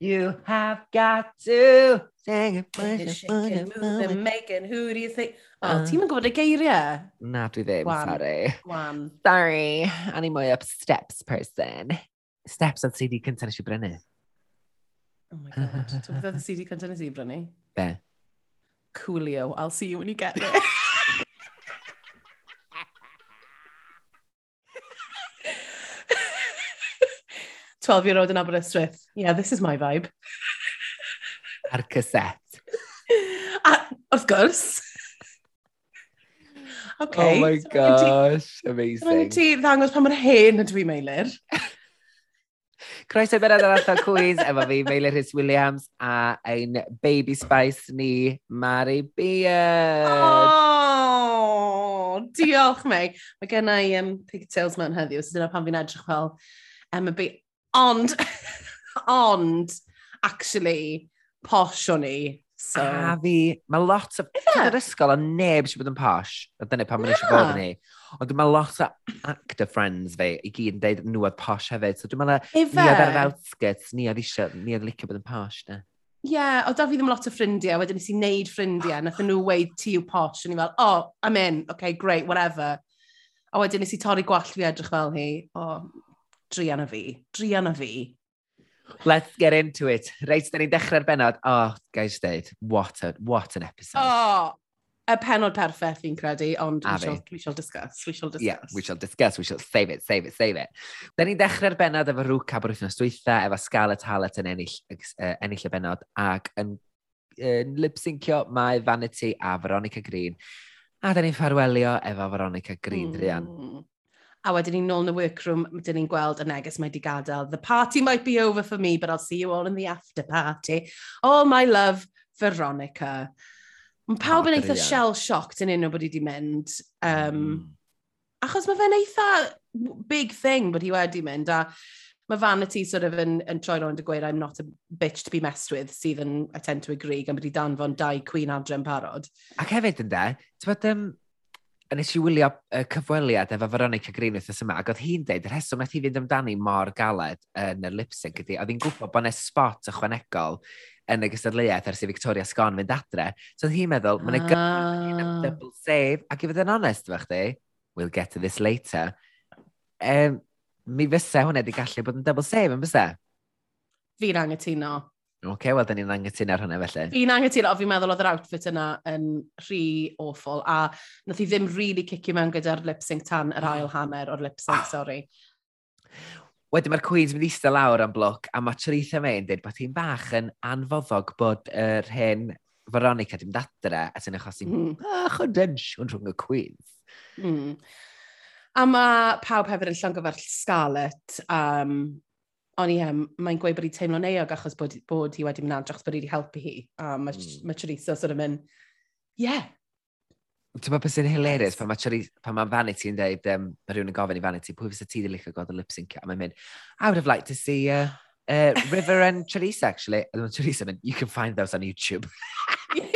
You have got to sing it, push it, shake it, move it, make it, who do you think? O, uh. ti'n mynd gwybod y geiriau? Na, dwi ddim, Gwan. sorry. Gwan. Sorry, a ni mwy up steps person. Steps oedd CD cyntaf nes i brynu. Oh my god, ti'n beth oedd y CD cyntaf nes i brynu? Be? Coolio, I'll see you when you get there. 12-year-old in Aberystwyth. Yeah, this is my vibe. Ar cassette. A, wrth gwrs. Okay. Oh my so gosh, ti, amazing. Mae'n ti ddangos pa mae'n hen ydw i meilir. Croeso i bennod ar Athol Cwys, efo fi, Meilir Rhys Williams, a ein baby spice ni, Mari Beard. Oh, diolch, mei. Mae gen i um, pigtails mewn heddiw, so dyna pan fi'n edrych fel Emma B. Ond, ond, actually, posh o'n i. So. A fi, mae lot o... Yeah. Yr ysgol, a neb eisiau bod yn posh. A dyna pan mae'n eisiau bod yn ni. Ond mae lot o actor friends fi i gyd yn deud nhw oedd posh hefyd. So dwi'n meddwl, ni oedd ar yr outskirts, ni oedd eisiau, ni oedd licio bod yn posh. Ne? Ie, yeah, o da fi ddim lot o ffrindiau, wedyn nes i wneud ffrindiau, nath nhw weid ti yw posh, o'n i fel, oh, I'm in, okay, great, whatever. A wedyn nes i torri gwallt fi edrych fel hi, oh, drian o fi, drian o fi. Let's get into it. Reit, da ni'n dechrau'r benod. Oh, guys, dweud, what, a, what an episode. Oh, y penod perffaith fi'n credu, ond we shall, we shall discuss, we shall discuss. Yeah, we shall discuss, we shall save it, save it, save it. Da ni'n dechrau'r benod efo rŵc a bwrwthnos dwytha, efo Scarlett Hallett yn ennill, uh, ennill y benod, ac yn, yn uh, lip-syncio mae Vanity a Veronica Green. A da ni'n ffarwelio efo Veronica Green, mm. Drian. A wedyn ni'n nôl yn y workroom, dyn ni'n gweld y neges mae wedi gadael. The party might be over for me, but I'll see you all in the after party. Oh, my love, Veronica. Mae ah, pawb yn eitha shell-shocked yn unrhyw bod wedi mynd. Um, mm. Achos mae fe'n eitha big thing bod hi wedi mynd. A mae vanity sort of yn, yn troi rownd y gweud I'm not a bitch to be messed with sydd yn I tend to agree gan bod i danfon dau Queen Adre yn parod. Ac hefyd ynda, ti'n bod um, nes i wylio uh, cyfweliad efo Veronica Green wythnos yma, ac oedd hi'n deud, y rheswm nath hi fynd amdani mor galed yn y lip-sync ydi, oedd hi'n gwybod bod yna spot ychwanegol yn y gystadleuaeth ers i Victoria Scon fynd adre. So oedd hi'n meddwl, mae'n ah. gyfnod double save, ac i fod yn onest fe chdi, we'll get to this later, um, mi fysa hwnna wedi gallu bod yn double save yn fysa? Fi'n angytuno. Oce, okay, wel, da ni'n angytuno ar hynny felly. Fi'n angytuno, fi'n meddwl oedd yr outfit yna yn rhy awful, a nath i ddim really cicio mewn gyda'r lip sync tan yr ail hanner o'r lip sync, ah. sorry. Wedyn mae'r Queen's mynd eistedd lawr am bloc, a mae Theresa May yn dweud bod hi'n bach yn anfoddog bod yr hen Veronica dim dadre, a ti'n achosi mm. Ah, bach o densiwn rhwng y Queen's. Mm. A mae pawb hefyd yn llongyfarch Scarlett, um, Ond ie, mae'n gweud bod hi'n teimlo'n eog achos bod, bod hi wedi mynd adre, achos bod hi wedi helpu hi. A mae mm. ma Charissa hmm. sort of mynd. Yeah. Ti'n meddwl beth sy'n hilarious pan mae, pan mae Vanity yn dweud, um, mae rhywun yn gofyn i Vanity, pwy fysa ti ddilicio gweld y lip sync? A mae'n mynd, I would have liked to see uh, uh, River and Charissa, actually. A mae Charissa mynd, you can find those on YouTube.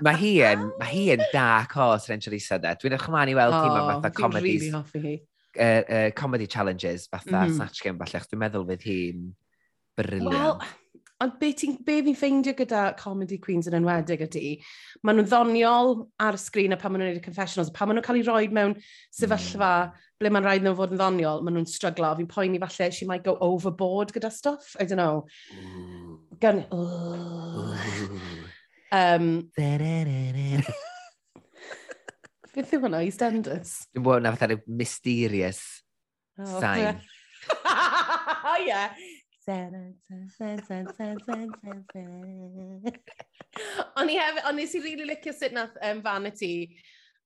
mae hi yn, mae hi yn da cos rhan Charissa de. Dwi'n ych mlaen i weld oh, hi mewn fatha comedies. Dwi'n really hoffi hi uh, uh, comedy challenges fatha mm -hmm. Snatch Game falle, dwi'n meddwl fydd hi'n briliant. Wel, ond be, be fi'n ffeindio gyda comedy queens yn enwedig ydy, maen nhw'n ddoniol ar y sgrin a pan maen nhw'n gwneud y confessionals, pan maen nhw'n cael ei roi mewn sefyllfa mm. ble mae'n rhaid nhw fod yn ddoniol, maen nhw'n stryglo. Fi'n poeni falle she might go overboard gyda stuff, I don't know. Gan... Oh. Um, Beth yw hwnna, EastEnders? Dwi'n bod na fatha mysterious oh, sign. O ie. O'n i hefyd, o'n nes i rili licio sut nath um, Vanity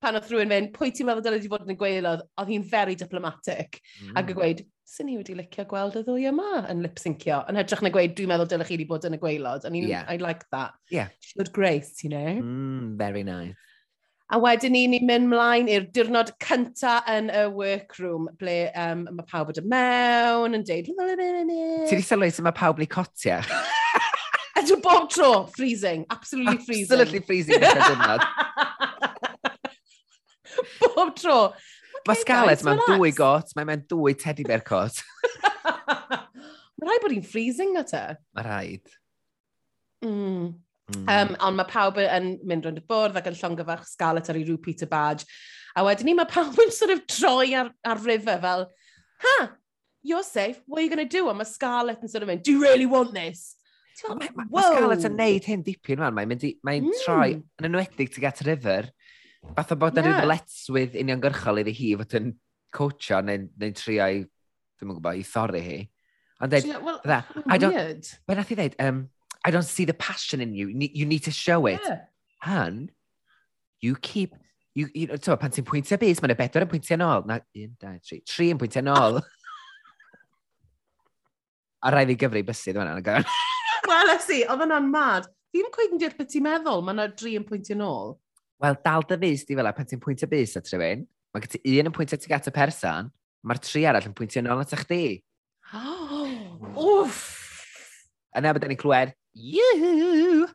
pan oedd rhywun mynd, pwy ti'n meddwl dylai wedi bod yn y gweilodd, oedd hi'n very diplomatic. Mm. Ac yn gweud, sy'n ni wedi licio gweld y ddwy yma yn lip-syncio. Yn hytrach na gweud, dwi'n meddwl dylai chi wedi bod yn y gweilod. I yeah. I like that. Yeah. She looked great, you know? Mm, very nice. A wedyn ni, ni'n mynd mlaen i'r diwrnod cynta yn y workroom, ble um, mae pawb wedi mewn yn deud... Ti wedi sylwi sy'n mae pawb ni cotia? Ydw bob tro, freezing, absolutely freezing. Absolutely freezing, yn y diwrnod. bob tro. Mae Scarlett, mae'n dwy got, mae'n mae'n dwy teddy bear cot. mae rhaid bod hi'n freezing na te. Mae rhaid. Mm. Mm. Um, ond mae pawb yn mynd rwy'n y bwrdd ac yn llongyfach Scarlett ar ei rhyw Peter Badge. A wedyn ni, mae pawb yn sort of troi ar, ar river fel, ha, you're safe, what are you going to do? A mae Scarlett yn sort of mynd, do you really want this? Mae ma, ma, ma Scarlett yn neud hyn dipyn fan, mae'n mynd i, mae'n mm. troi yn enwedig tuag at river. Fath o bod yn yeah. rhyw ddyletswydd uniongyrchol iddi hi fod yn coachio neu'n neu trio i, ddim yn gwybod, i thorri hi. Ond dweud, well, I don't, weird. Be nath i ddeud, um, I don't see the passion in you. You need to show it. Yeah. And you keep... You, you know, so, pan ti'n pwyntio bus, mae'n y bedwar yn pwyntio nôl. Na, un, dau, tri. Tri yn pwyntio nôl. a rhaid i gyfri bysydd fan'na. Wel, esi, oedd yna'n mad. Fi'n cweud yn deall beth ti'n meddwl, mae yna dri yn pwyntio nôl. Wel, dal dy fus di fel pan ti'n pwyntio bus at rhywun, mae gyda un yn pwyntio tuag at y person, mae'r tri arall yn pwyntio nôl at eich di. Oh, wff! Yna na bod ni'n clywed, Yoo!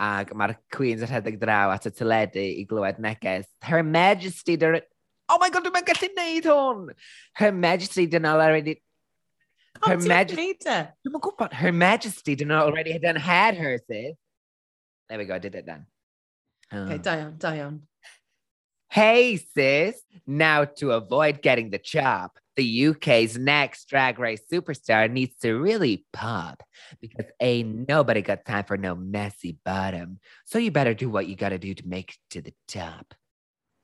Ac mae'r Queens yn rhedeg draw at y teledu i glywed neges. Her Majesty... Dyr... Oh my god, dwi'n gallu neud hwn! Her Majesty dyna already... E? Her Majesty... Dwi'n gwybod, Her Majesty dyna already had done had her, sis. There we go, I did it then. Oh. Okay, um, da iawn, da iawn. Hey, sis! Now, to avoid getting the chop, the UK's next drag race superstar needs to really pop because ain't nobody got time for no messy bottom. So you better do what you gotta do to make it to the top.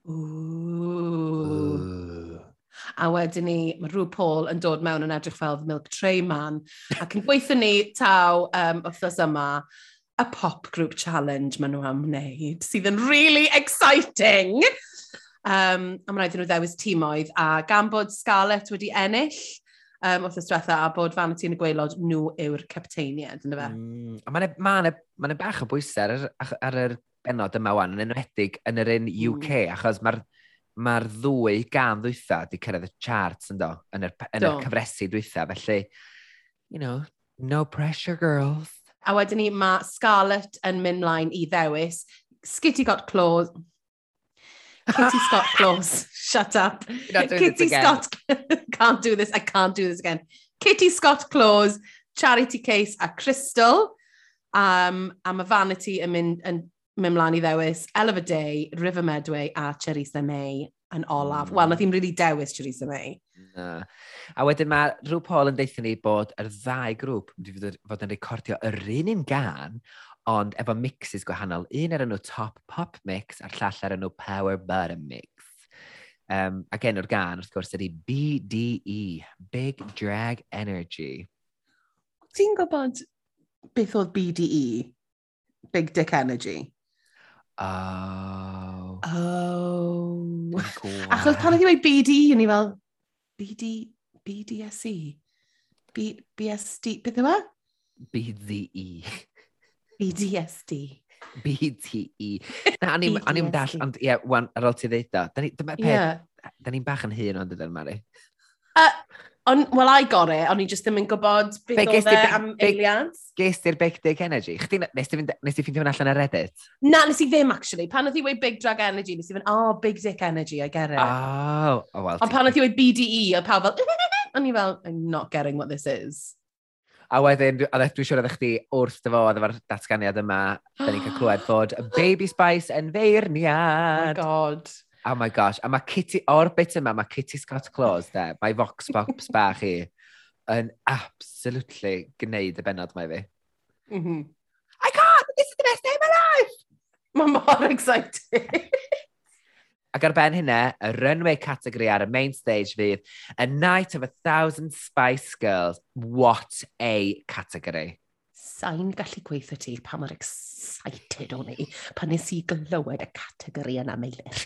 Ooh. Ooh. A wedyn ni, mae rhyw Paul yn dod mewn yn edrych fel The Milk Tray Man. Ac yn gweithio ni taw um, yma, y pop group challenge maen nhw am wneud, sydd yn really exciting. um, a mae'n rhaid i nhw ddewis tîmoedd, a gan bod Scarlett wedi ennill, um, wrth ystwetha, a bod Vanity yn y gweilod nhw yw'r capteiniad, ynddo fe? Mm, a mae'n ma ma ma bach o bwysau ar, ar, ar yr benod yma wan, yn enwedig yn yr un UK, mm. achos mae'r mae'r ddwy gan ddwytha wedi cyrraedd y charts yn, do, yn yr, yn yr cyfresu dwytha, felly, you know, no pressure girls. A wedyn ni, mae Scarlett yn mynd mlaen i ddewis, Skitty got claws, Kitty Scott Close, shut up. Kitty Scott can't do this, I can't do this again. Kitty Scott Close, Charity Case a Crystal. Um, a mae Vanity yn mynd, yn mynd mlaen i ddewis Eleva Day, River Medway a Cherisa May yn olaf. Mm. Wel, nath i'n really dewis Cherisa May. Na. A wedyn mae rhyw Paul yn deithio ni bod yr ddau grŵp wedi fod, fod yn recordio yr un un gan, ond efo mixes gwahanol. Un ar enw Top Pop Mix a'r llall ar enw Power Butter Mix. Um, ac enw'r gan, wrth gwrs, ydy BDE, Big Drag Energy. Ti'n gwybod beth oedd BDE? Big Dick Energy. Oh. Oh. Achos pan oedd i wei BDE, o'n i fel, BD, BDSE. B, BSD, beth yma? BDE. BDSD. BTE. Na, o'n i'n dall, ond ie, yeah, wan, ar ôl ti ddeud o. Dyma peth, yeah. da ni'n bach yn hun ond ydyn, Mari. Uh, On, well, I got it, o'n i just ddim yn gwybod beth oedd e am eiliad. Ges ti'r Big Dick Energy? Chdi, nes ti fynd allan ar Reddit? Na, nes i ddim, actually. Pan oedd i weid Big Drag Energy, nes i fynd, oh, Big Dick Energy, I get it. Oh, oh well. Ond pan oedd i weid BDE, oedd pawb fel, o'n i fel, I'm not getting what this is. A wedyn, a dde, dwi'n siŵr oedd chdi wrth dy fod efo'r datganiad yma, da ni'n cael clywed bod Baby Spice yn feirniad. Oh my god. Oh my gosh. A mae Kitty, o'r bit yma, mae Kitty Scott Claus, de, mae Vox Pops bach i, yn absolutely gwneud y benod mae fi. Mm -hmm. I can't! This is the best day of my life! Mae mor excited. Ac ar ben hynna, y runway category ar y main stage fydd A Night of a Thousand Spice Girls. What a category sa'n gallu gweithio ti pa mor excited o'n i pan nes i glywed y categori yna meilir.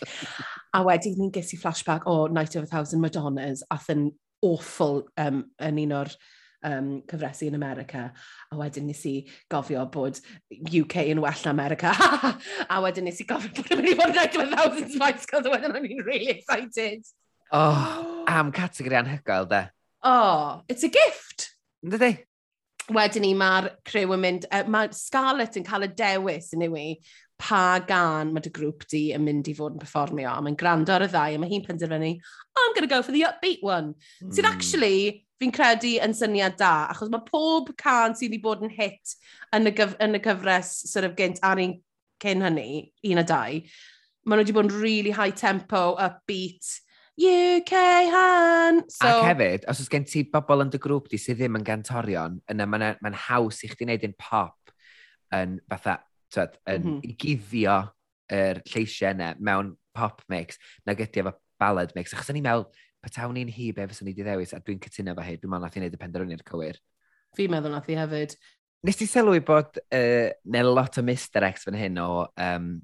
a wedyn ni'n ges i flashback o Night of a Thousand Madonnas ath yn awful um, yn un o'r um, cyfresu yn America. A wedyn nes i gofio bod UK yn well na America. a wedyn nes i gofio bod yn mynd i fod yn Thousand Spice Girls a wedyn o'n i'n really excited. Oh, am categori anhygoel, de. Oh, it's a gift. Ynddi? wedyn ni mae'r crew yn mynd, uh, mae Scarlett yn cael y dewis yn yw i, pa gan mae dy grŵp di yn mynd i fod yn performio, a mae'n gwrando ar y ddau, a mae hi'n penderfynu, oh, I'm going to go for the upbeat one. Mm. Sydd hmm. actually, fi'n credu yn syniad da, achos mae pob can sydd wedi bod yn hit yn y, gyf yn y gyfres sort of, gynt ar un cyn hynny, un a dau, maen nhw wedi bod yn really high tempo, upbeat, UK Han. So... Ac hefyd, os oes gen ti bobl yn dy grŵp di sydd ddim yn gantorion, yna mae'n ma, haws i chdi wneud yn pop yn fatha, twed, yn mm -hmm. guddio yr lleisiau yna mewn pop mix na ydy efo ballad mix. Achos o'n i'n meddwl, petawn i'n hi be fyswn i wedi ddewis, a dwi'n cytuno fo hyn, dwi'n meddwl nath i wneud y penderfyniad cywir. Fi'n meddwl nath i hefyd. Nes ti sylwi bod uh, neu lot o Mr X fan hyn o um,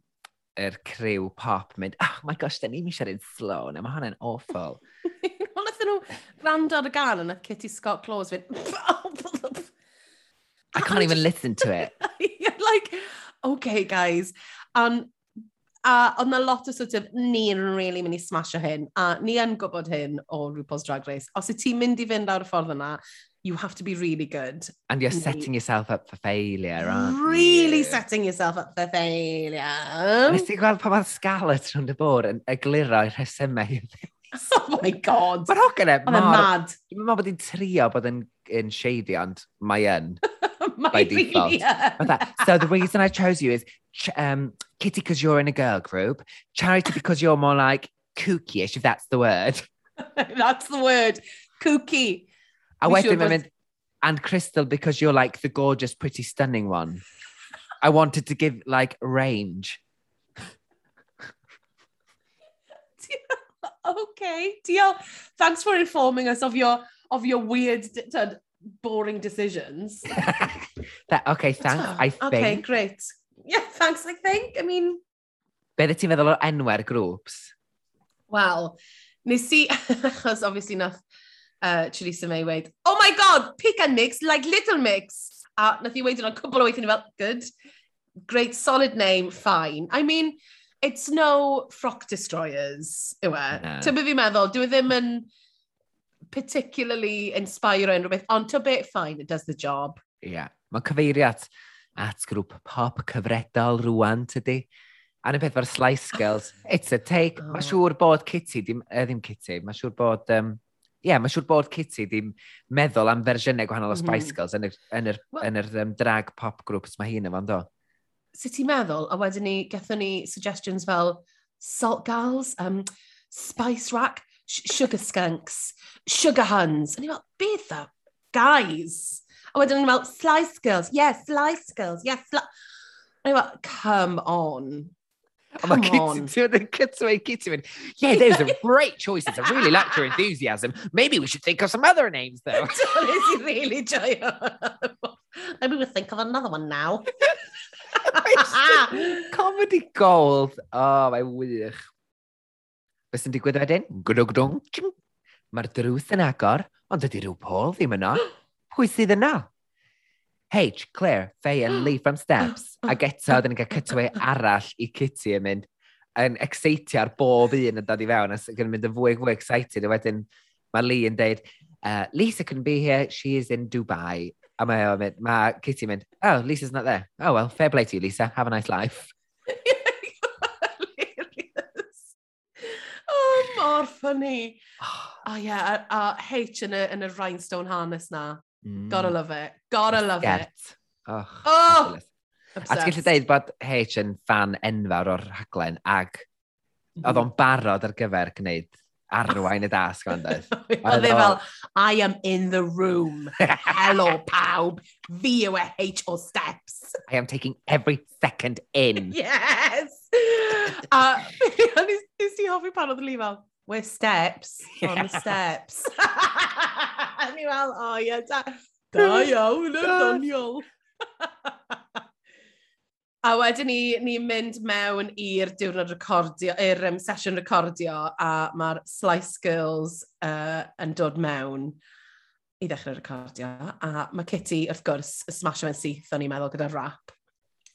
yr criw pop mynd, oh my gosh, da ni'n siarad slow, na mae hwnna'n awful. Wel, nath nhw rand ar y gan yn y Kitty Scott Claus fynd, I can't even listen to it. Like, okay guys. And a oedd na lot o sort of, ni yn really mynd i smasho hyn, a ni yn gwybod hyn o RuPaul's Drag Race. Os y ti'n mynd i fynd ar y ffordd yna, you have to be really good. And you're setting yourself up for failure, aren't you? Really setting yourself up for failure. Nes ti gweld pa mae Scarlett rhwng y bwr yn egluro i'r rhesymau Oh my god. Mae'r hogan e, Mae'n mad. Dwi'n meddwl bod hi'n trio bod yn, yn shady, ond mae yn. by default. so the reason I chose you is um, Kitty because you're in a girl group, Charity because you're more like kooky-ish, if that's the word. that's the word. Kooky. A wedyn mae'n mynd, and Crystal, because you're like the gorgeous, pretty, stunning one. I wanted to give, like, range. okay, deal. Thanks for informing us of your of your weird, boring decisions. that, okay, thanks, I think. Okay, great. Yeah, thanks, I think. I mean... Be ddeth ti'n feddwl o enwer grŵps? Wel, nes i, achos obviously nath uh, Theresa May weid, oh my god, pick and mix like Little Mix. A nath i weid yna cwbl o weithio fel, good, great solid name, fine. I mean, it's no frock destroyers, yw e. No. Ti'n byd fi'n meddwl, dwi e ddim yn particularly inspire unrhyw beth, ond to bit fine, it does the job. Ie, yeah. mae cyfeiriad at grŵp pop cyfredol rwan tydi. A na beth mae'r slice girls, it's a take. Oh. Mae siŵr bod Kitty, dim, eh, ddim Kitty, mae siŵr bod um, ie, yeah, mae'n siŵr bod Kitty ddim meddwl am fersiynau gwahanol o mhm. Spice Girls yn yr, yn yr, well, yn yr um, drag pop groups mae hi'n yma'n do. Sut ti'n meddwl? A wedyn ni, gethon ni suggestions fel Salt Girls, um, Spice Rack, Sugar Skunks, Sugar Huns. A ni fel, beth o? Guys! A wedyn ni'n fel, Slice Girls, yes, yeah, Slice Girls, yes, yeah. A ni fel, come on. A mae Katie, the mynd, cuts away Katie mynd, yeah, those are great choices. I really liked your enthusiasm. Maybe we should think of some other names, though. Is he really, Joio. Maybe we'll think of another one now. Comedy gold. Oh, mae wych. Beth sy'n digwydd wedyn? Gwdwgdwng. Mae'r drws yn agor, ond ydy rhyw Paul ddim yno. Pwy sydd yna? H, Claire, Faye and Lee from Steps. A geto, dyn ni'n cael cutaway arall i Kitty yn mynd yn exeitio ar bob un yn dod i fewn, ac yn mynd yn fwy fwy excited. A wedyn mae Lee yn deud, uh, Lisa couldn't be here, she is in Dubai. A mae o'n mynd, mae Kitty mynd, oh, Lisa's not there. Oh, well, fair play to you, Lisa. Have a nice life. oh, mor ffynnu. Oh, yeah, a, a H yn y, yn y rhinestone harness na. Mm. Gotta love it. Gotta love Get. it. Oh! oh! A ti'n gallu dweud bod H yn fan enfawr o'r rhaglen ag mm. oedd o'n barod ar gyfer gwneud arwain y dasg o'n dweud. oedd e fel, I am in the room. Hello pawb. Fi yw e H o steps. I am taking every second in. yes! A nes ti hoffi pan oedd yn fel, we're steps on the steps. A ni fel, o ie, da. Da iawn, yn doniol. A wedyn ni, ni'n mynd mewn i'r diwrnod recordio, i'r um, sesiwn recordio, a mae'r Slice Girls uh, yn dod mewn i ddechrau recordio. A mae Kitty, wrth gwrs, y smasho fe'n syth, o'n i'n meddwl, gyda rap.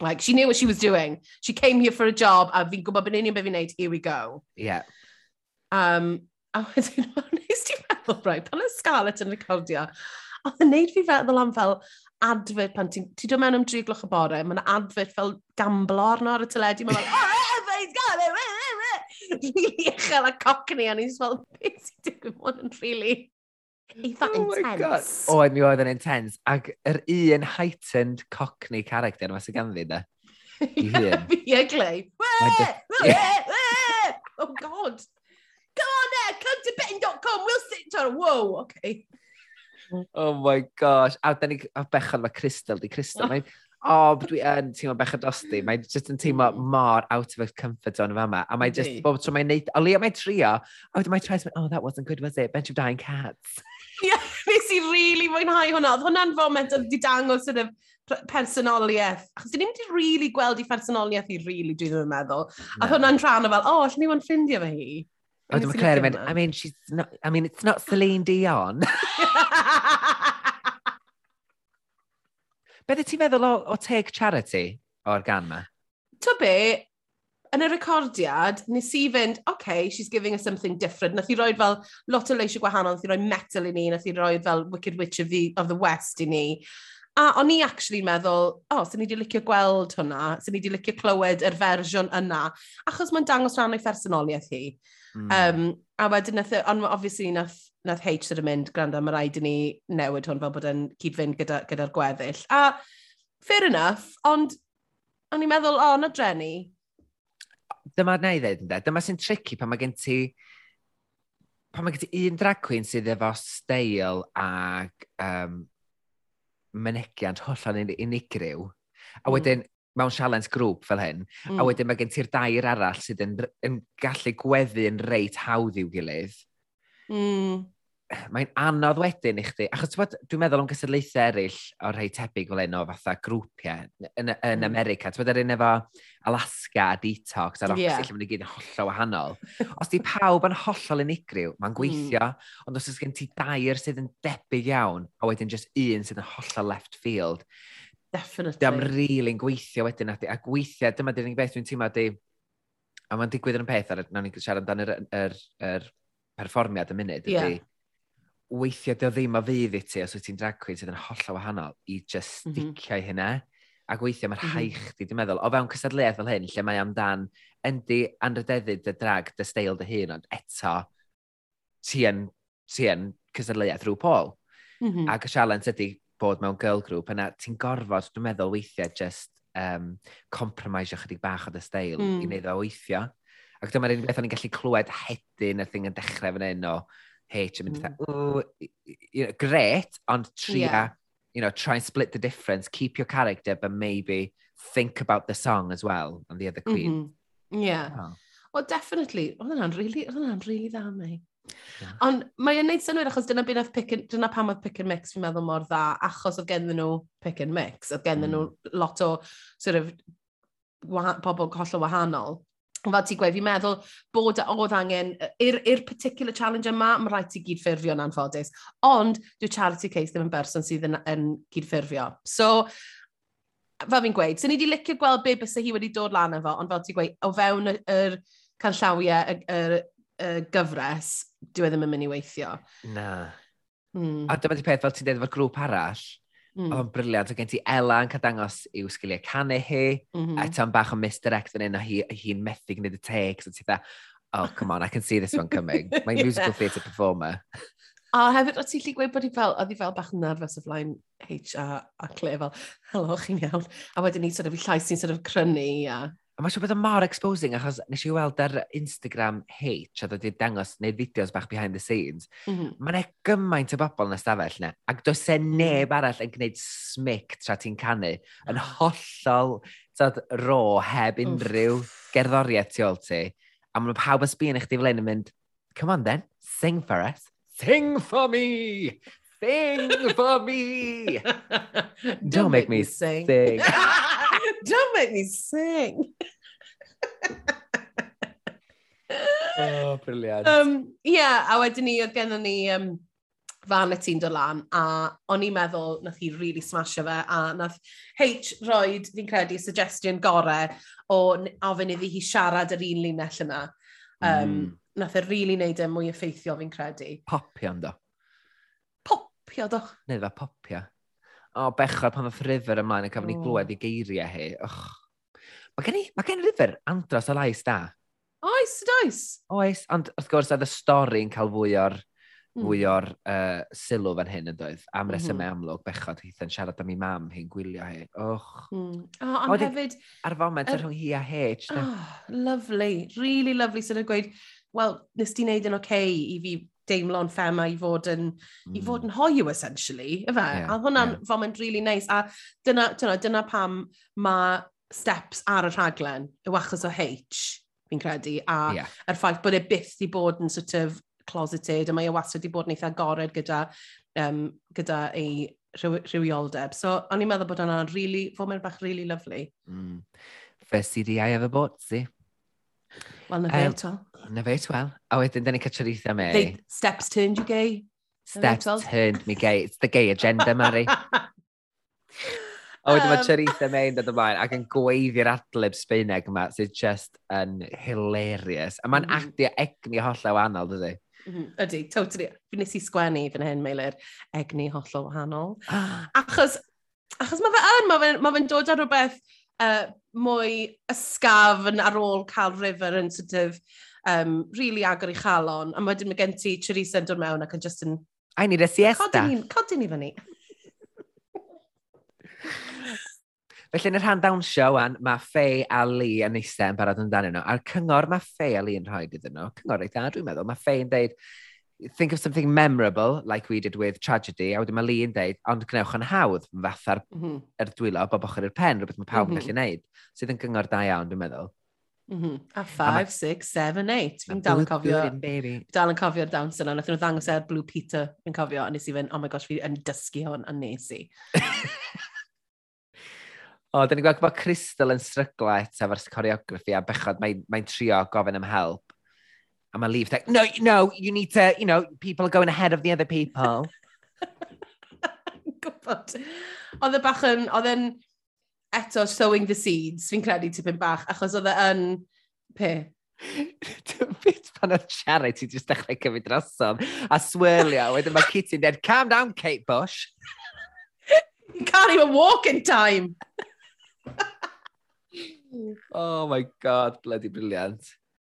Like, she knew what she was doing. She came here for a job, a fi'n gwybod bod union beth fi'n neud, here we go. Yeah. Um, A wedyn, nes ti'n meddwl, rhaid, pan y Scarlett yn recordio, a oedd yn neud fi feddwl am fel advert pan ti'n... Ti dod mewn am 3 gloch y bore, mae'n advert fel gamblo arno ar y teledu, mae'n fel... oh, everybody's got it, Rili uchel a cockney, a ni'n fel, beth sy'n digwydd bod yn rili eitha oh intense. Oedd mi oedd yn intense, ac yr un heightened cockney character yma sy'n ganddi, da. Fi e glei. Oh, God! to betting.com, we'll sit down. Whoa, okay. Oh my gosh. A da ni, a bechod mae Crystal, di Crystal. Mae'n, o, dwi yn teimlo bechod dosti. Mae'n just yn teimlo mm. mor out of her comfort zone yma. A mae just, bob tro mae'n neud, o leo mae'n trio, a wedyn mae'n tries, oh, that wasn't good, was it? Bench of dying cats. Ie, nes i really mwynhau hwnna. Oedd hwnna'n foment oedd di dangos sort of, personoliaeth. Achos dyn ni'n wedi really gweld i personoliaeth i really, dwi ddim yn meddwl. Yeah. A hwnna'n rhan o fel, o, oh, allan ni fod yn ffrindiau fe hi. I mean, Claire mynd, I mean, she's not, I mean, it's not Celine Dion. Beth ti'n meddwl o, o take charity o'r gan ma? To be, yn y recordiad, nes i fynd, OK, she's giving us something different. Nath i roed fel lot o leisio gwahanol, nath i roi metal i ni, nath i roed fel Wicked Witch of the, of the West i ni. A o'n i actually meddwl, o, oh, sy'n ni wedi licio gweld hwnna, sy'n ni wedi licio clywed yr fersiwn yna, achos mae'n dangos rhan o'i phersonoliaeth hi. Mm. Um, a wedyn, nath, ond obviously nath, nath H sydd yn mynd, gwrando, mae rhaid i ni newid hwn fel bod yn cyd-fynd gyda'r gyda, gyda gweddill. A fair enough, ond o'n i'n meddwl, o, na drenu. Dyma na i ddweud, ynddo. Dyma sy'n tricky pan mae gen ti pan mae gen ti un drag queen sydd efo steil ag um, mynegiant hollol unigryw, a hmm. wedyn mm mewn sialens grŵp fel hyn, mm. a hmm. wedyn mae gen ti'r dair arall sydd yn, yn gallu gweddu yn reit hawdd i'w gilydd. Mm. Mae'n anodd wedyn i chdi, achos bod, dwi'n meddwl am gysadlaethau eraill o rhai tebyg fel un o fatha grwpiau yn, yn mm. America. Ti'n bod yr er un efo Alaska a Detox a Roxy, yeah. lle mae'n gyd yn hollol wahanol. os di pawb yn hollol unigryw, mae'n hmm. gweithio, mm. ond os oes gen ti dair sydd yn debyg iawn, a wedyn just un sydd yn hollol left field, Definitely. Dam rili'n gweithio wedyn ati. A gweithio, dyma di'r unig beth dwi'n teimlo di, a mae'n digwydd yn y peth, ar, nawn ni'n siarad amdano yr, yr, yr, perfformiad y munud, yeah. ydy, weithio dy ddim o fydd i ti os wyt ti'n drag queen sydd yn hollol wahanol i just mhm. sticio mm -hmm. hynna. A gweithio mae'r mm -hmm. haich di, dwi'n meddwl, o fewn cysadleuaeth fel hyn, lle mae amdan yndi anrydeddu dy drag, dy steil dy hun, ond eto ti yn, ti yn cysadleuaeth rhyw pol. Mm -hmm. Ac y sialens ydy bod mewn girl group yna ti'n gorfod, dwi'n meddwl weithiau, just um, compromise chydig bach o dy steil mm. i hmm. wneud o weithio. Ac dyma'r un beth o'n i'n gallu clywed hedyn y thing yn dechrau fan hyn o H yn mynd mm. you know, great, ond tria, yeah. you know, try and split the difference, keep your character, but maybe think about the song as well and the other queen. Mm -hmm. Yeah. Oh. Well, definitely. Oedd hwnna'n really, oedd hwnna'n really dda, mei. Ond mae yn neud synwyr achos dyna, byd pick and, dyna pam oedd pick and mix fi'n meddwl mor dda, achos oedd genddyn nhw pick and mix, oedd genddyn nhw mm. lot o sort of, pobl hollol wahanol. Fel ti'n gweud, fi'n meddwl bod oedd angen, i'r particular challenge yma, mae rhaid ti gydffurfio'n anffodus. Ond, dyw charity case ddim yn berson sydd yn, yn gydffurfio. So, fel fi'n gweud, sy'n ni wedi licio gweld be bys hi wedi dod lan efo, ond fel ti'n gweud, o fewn yr canllawiau, y, y gyfres, e ddim yn mynd i weithio. Na. Mm. A dyma di peth fel ti'n dweud efo'r grŵp arall, mm. oedd o'n briliant, oedd gen ti Ella yn cadangos i'w sgiliau canu hi, mm -hmm. eto'n bach o misdirect fan hyn, a hi'n hi, hi methu gwneud y takes, a ti dda, oh, come on, I can see this one coming. Mae'n yeah. musical theatre performer. A hefyd, o ti'n lli gweud bod hi fel, oedd hi fel bach nerfus o flaen HR a Claire fel, helo, chi'n iawn. A wedyn ni sort of, llais ni'n sort of crynu a A mae'n siŵr bod yn mor exposing, achos nes i weld ar Instagram H, a dod i dangos wneud fideos bach behind the scenes, mm -hmm. mae'n gymaint o bobl yn ystafell na, ac does e mm. neb arall yn gwneud smic tra ti'n canu, yn hollol dod ro heb unrhyw gerddoriaeth tu ôl ti. A mae'n pawb ysbyn eich di flaen yn mynd, come on then, sing for us. Sing for me! Sing for me! Don't, Don't make, make me sing. sing. Don't make me sing. oh, briliant. Um, yeah, a wedyn ni, oedd gennym ni um, Vanity'n dod lan, a o'n i'n meddwl nath hi really smasho fe, a nath H roed, fi'n credu, suggestion gore o ofyn iddi hi siarad yr un linell yna. Um, mm. Nath e really neud e mwy effeithiol, fi'n credu. Popia, ynddo? Popio, do? Neu dda popio o bechod pan ddoth River ymlaen yn cafon ni glwed i geiriau hi. Och. Mae gen, i, mae gen River andros o lais da. Oes, oes. Oes, ond wrth gwrs oedd y stori'n cael fwy o'r hmm. fwy o'r uh, sylw fan hyn yn doedd. Am resymau mm -hmm. amlwg, bechod hi yn siarad am ei mam hi'n gwylio hi. Och. Mm. Oh, ond Oedden, hefyd... Ar foment yr rhwng hi a H. Oh, lovely, really lovely. Sydd so, gweud, wel, nes ti wneud yn oce okay i fi deimlo'n ffema i fod yn, mm. i fod mm. yn hoyw, essentially, yfe? Yeah, a hwnna'n yeah. foment really nice. A dyna, dyna, dyna pam mae steps ar y rhaglen y wachos o H, fi'n credu, a yeah. yr ffaith bod e byth i bod yn sort of closeted, a mae e wastad i bod yn eitha agored gyda, um, gyda ei rhywioldeb. So, o'n i'n meddwl bod hwnna'n really, foment bach really lovely. Mm. First CDI efo bod, si? Wel, na um, fel to. Na fe, twel. A wedyn, dyn ni cytryddau me. They, steps turned you gay. Steps turned me gay. It's the gay agenda, Mari. A wedyn mae Charitha um. May yn dod ymlaen ac yn gweiddi'r adlib Sbeineg yma sydd just yn hilarious. A mae'n mm -hmm. egni hollol wahanol, dydy? Mm. Mm-hmm. Ydy, totally. Fi nes i sgwennu fan hyn, Meilir, egni hollol wahanol. achos, achos mae fe yn, mae fe'n ma fe dod ar rhywbeth uh, mwy ysgafn ar ôl cael river yn sort of um, really agor i chalon, a wedyn mae gen ti Teresa yn dod mewn ac yn just yn... I need a siesta. Codyn ni fyny. Felly yn y rhan dawn show an, mae Faye a Lee yn eistedd yn barod amdanyn nhw. A'r cyngor mae Faye a Lee yn rhoi iddyn nhw, cyngor eitha, dwi'n meddwl, mae Faye yn deud, think of something memorable, like we did with tragedy, a wedyn mae Lee yn deud, ond gwnewch yn hawdd, fatha'r mm -hmm. er dwylo, bob ochr i'r pen, rhywbeth mae pawb yn mm -hmm. gallu gwneud, sydd yn gyngor da iawn, dwi'n meddwl mhm. -hmm. A 5, 6, 7, 8. Fi'n dal yn cofio. Dal yn cofio'r dawns yna. Nath nhw ddangos er Blue Peter, fi'n cofio. A nes i fynd, oh my gosh, fi yn dysgu hwn, a nes i. o, da ni'n gweld bod Crystal yn strygla eto efo'r choreograffi a bechod mae'n mae trio gofyn am help. A mae Leaf's like, no, no, you need to, you know, people are going ahead of the other people. gwybod. Oedd e bach yn, oedd e'n, eto sowing the seeds, fi'n credu tipyn bach, achos oedd e yn, pe? Bit pan oedd charity jyst dechrau cymryd drosodd a swirlio, wedyn mae Kitty'n dweud, calm down, Kate Bush. you can't even walk in time. oh my god, bloody brilliant.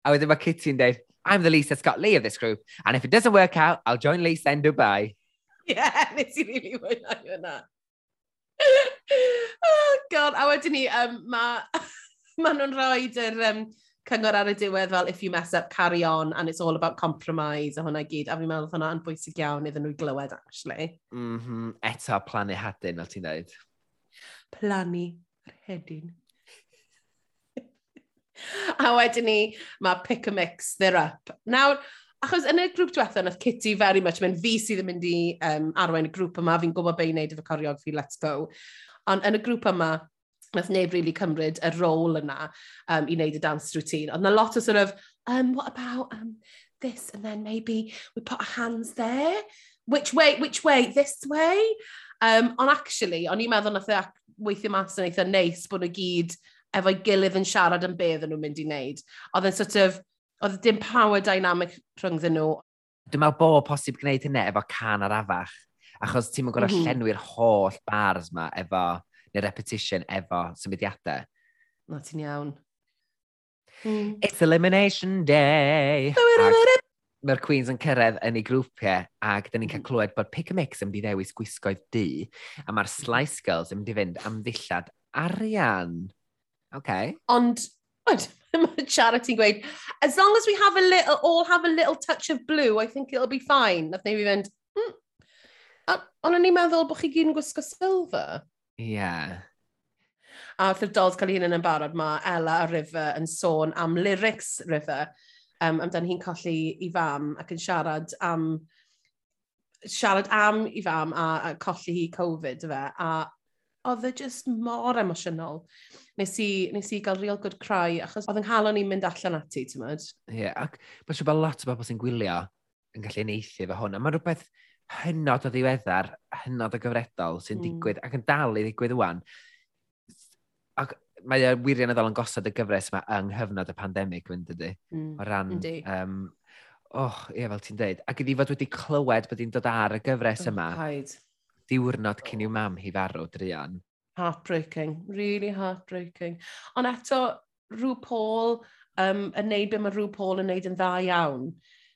A wedyn mae Kitty'n dweud, I'm the Lisa Scott Lee of this group, and if it doesn't work out, I'll join Lisa in Dubai. Yeah, nes i really mwynhau hwnna oh god, a wedyn ni, um, mae ma nhw'n rhoi yr um, cyngor ar y diwedd fel if you mess up, carry on, and it's all about compromise a hwnna gyd. A fi'n meddwl hwnna yn bwysig iawn iddyn nhw glywed, actually. Mm -hmm. Eta plannu hadyn, fel ti'n dweud. Plannu hedyn. a wedyn ni, mae pick a mix, they're up. Nawr, achos yn y grŵp diwethaf, nath Kitty very much, mae'n fi sydd yn mynd i um, arwain y grŵp yma, fi'n gwybod be i wneud efo coriog fi, let's go. Ond yn y grŵp yma, nath neb really cymryd y rôl yna um, i wneud y dance routine. Ond na lot o sort of, um, what about um, this? And then maybe we put our hands there. Which way, which way, this way? Um, ond actually, o'n i'n meddwl nath e weithio mas yn eitha neis bod nhw gyd efo'i gilydd yn siarad yn be oedden nhw'n mynd i wneud. Oedd yn sort of, oedd dim power dynamic rhwngddyn nhw. Dwi'n meddwl bod posib gwneud hynny efo can arafach. Achos ti'n gorau mm -hmm. llenwi'r holl bars ma efo, neu repetition efo symudiadau. Na, ti'n iawn. Mm. It's elimination day! Mae'r Queens yn cyrraedd yn ei grwpiau ac dyn ni'n cael hmm. clywed bod Pick a Mix yn mynd i ddewis gwisgoedd du a mae'r Slice Girls yn mynd i fynd am ddillad arian. Okay. Ond, oed, mae Charity gweud, as long as we have a little, all have a little touch of blue, I think it'll be fine. Nath neu fi fynd, ond o'n i'n meddwl bod chi gyd yn gwisgo silver. Ie. Yeah. A wrth i'r dolls cael un yn barod, mae Ella a River yn sôn am lyrics River, um, amdan hi'n colli i fam ac yn siarad am siarad am i fam a, a colli hi Covid, fe, a oedd e just mor emosiynol. Nes i, nes i gael real good cry, achos oedd yng nghalon i'n mynd allan ati, ti'n mynd? Ie, yeah, ac mae'n siŵr bod lot o bobl sy'n gwylio yn gallu neithi efo hwn, a mae rhywbeth hynod o ddiweddar, hynod o gyfredol sy'n mm. digwydd ac yn dal i ddigwydd wan. Ac mae y wirioneddol yn gosod y gyfres yma yng nghyfnod y pandemig, fynd ydy, mm. o ran... Yndi. Um, oh, ie, fel ti'n dweud. Ac iddi fod wedi clywed bod hi'n dod ar y gyfres yma, Paid. diwrnod cyn i'w mam hi farw, Drian. Heartbreaking, really heartbreaking. Ond eto, rhyw Paul um, yn neud be mae rhyw Paul yn neud yn dda iawn,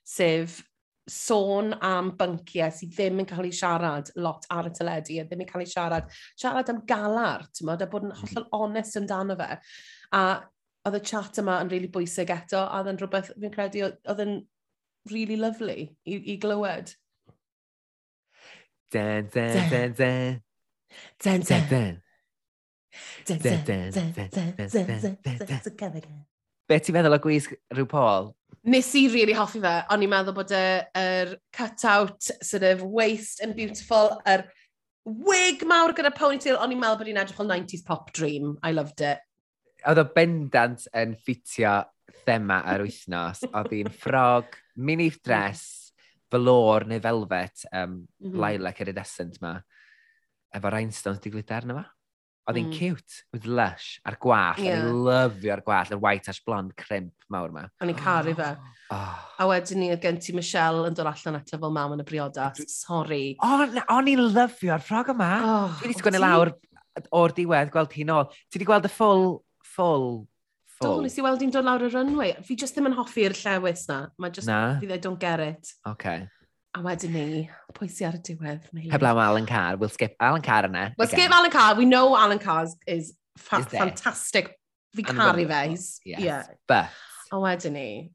sef sôn am bynciau sydd ddim yn cael ei siarad lot ar y teledu a ddim yn cael ei siarad. Siarad am galar, ti'n modd, a bod yn hollol onest amdano fe. A oedd y chat yma yn really bwysig eto, a oedd yn rhywbeth, fi'n credu, oedd yn really lovely i, i glywed. Den, den, den, den. Den, den, den. Den, den, den, den, den, den, den, den, den, den, den, den, den, den, Nes i really hoffi fe, ond i'n meddwl bod e, yr er cut-out, sort of waist and beautiful, yr wig mawr gyda ponytail, ond i'n meddwl bod hi'n edrych fel 90s pop dream. I loved it. Oedd o bendant yn ffitio thema ar wythnos. Oedd hi'n ffrog, mini dress, velour neu velvet, um, mm -hmm. lilac iridescent ma. Efo rhinestones di glitter na ma. Oedd hi'n mm. cute, with lush, ar gwall, Yeah. Oedd hi'n lyfio'r gwall, yr white ash blond crimp mawr yma. O'n i'n caru fe. Oh. A wedyn ni, oedd gen ti Michelle yn dod allan eto fel mam yn y briodas. Sorry. O'n i'n lyfio'r ffrog yma. Oh, Dwi wedi sgwennu lawr o'r diwedd gweld hi'n ôl. Ti wedi gweld y ffwl, ffwl, ffwl? Do, nes i weld hi'n dod lawr y runway. Fi just ddim yn hoffi'r llewis na. Mae just, na. fi dde, don't get it. Okay. A wedyn ni, pwy sy ar y diwedd? Heblaw Alan Carr, we'll skip Alan Carr yna. We'll again. skip Alan Carr, we know Alan Carr is, fa is fantastic. Fi caru fe. Yes. Yeah. But. A wedyn ni,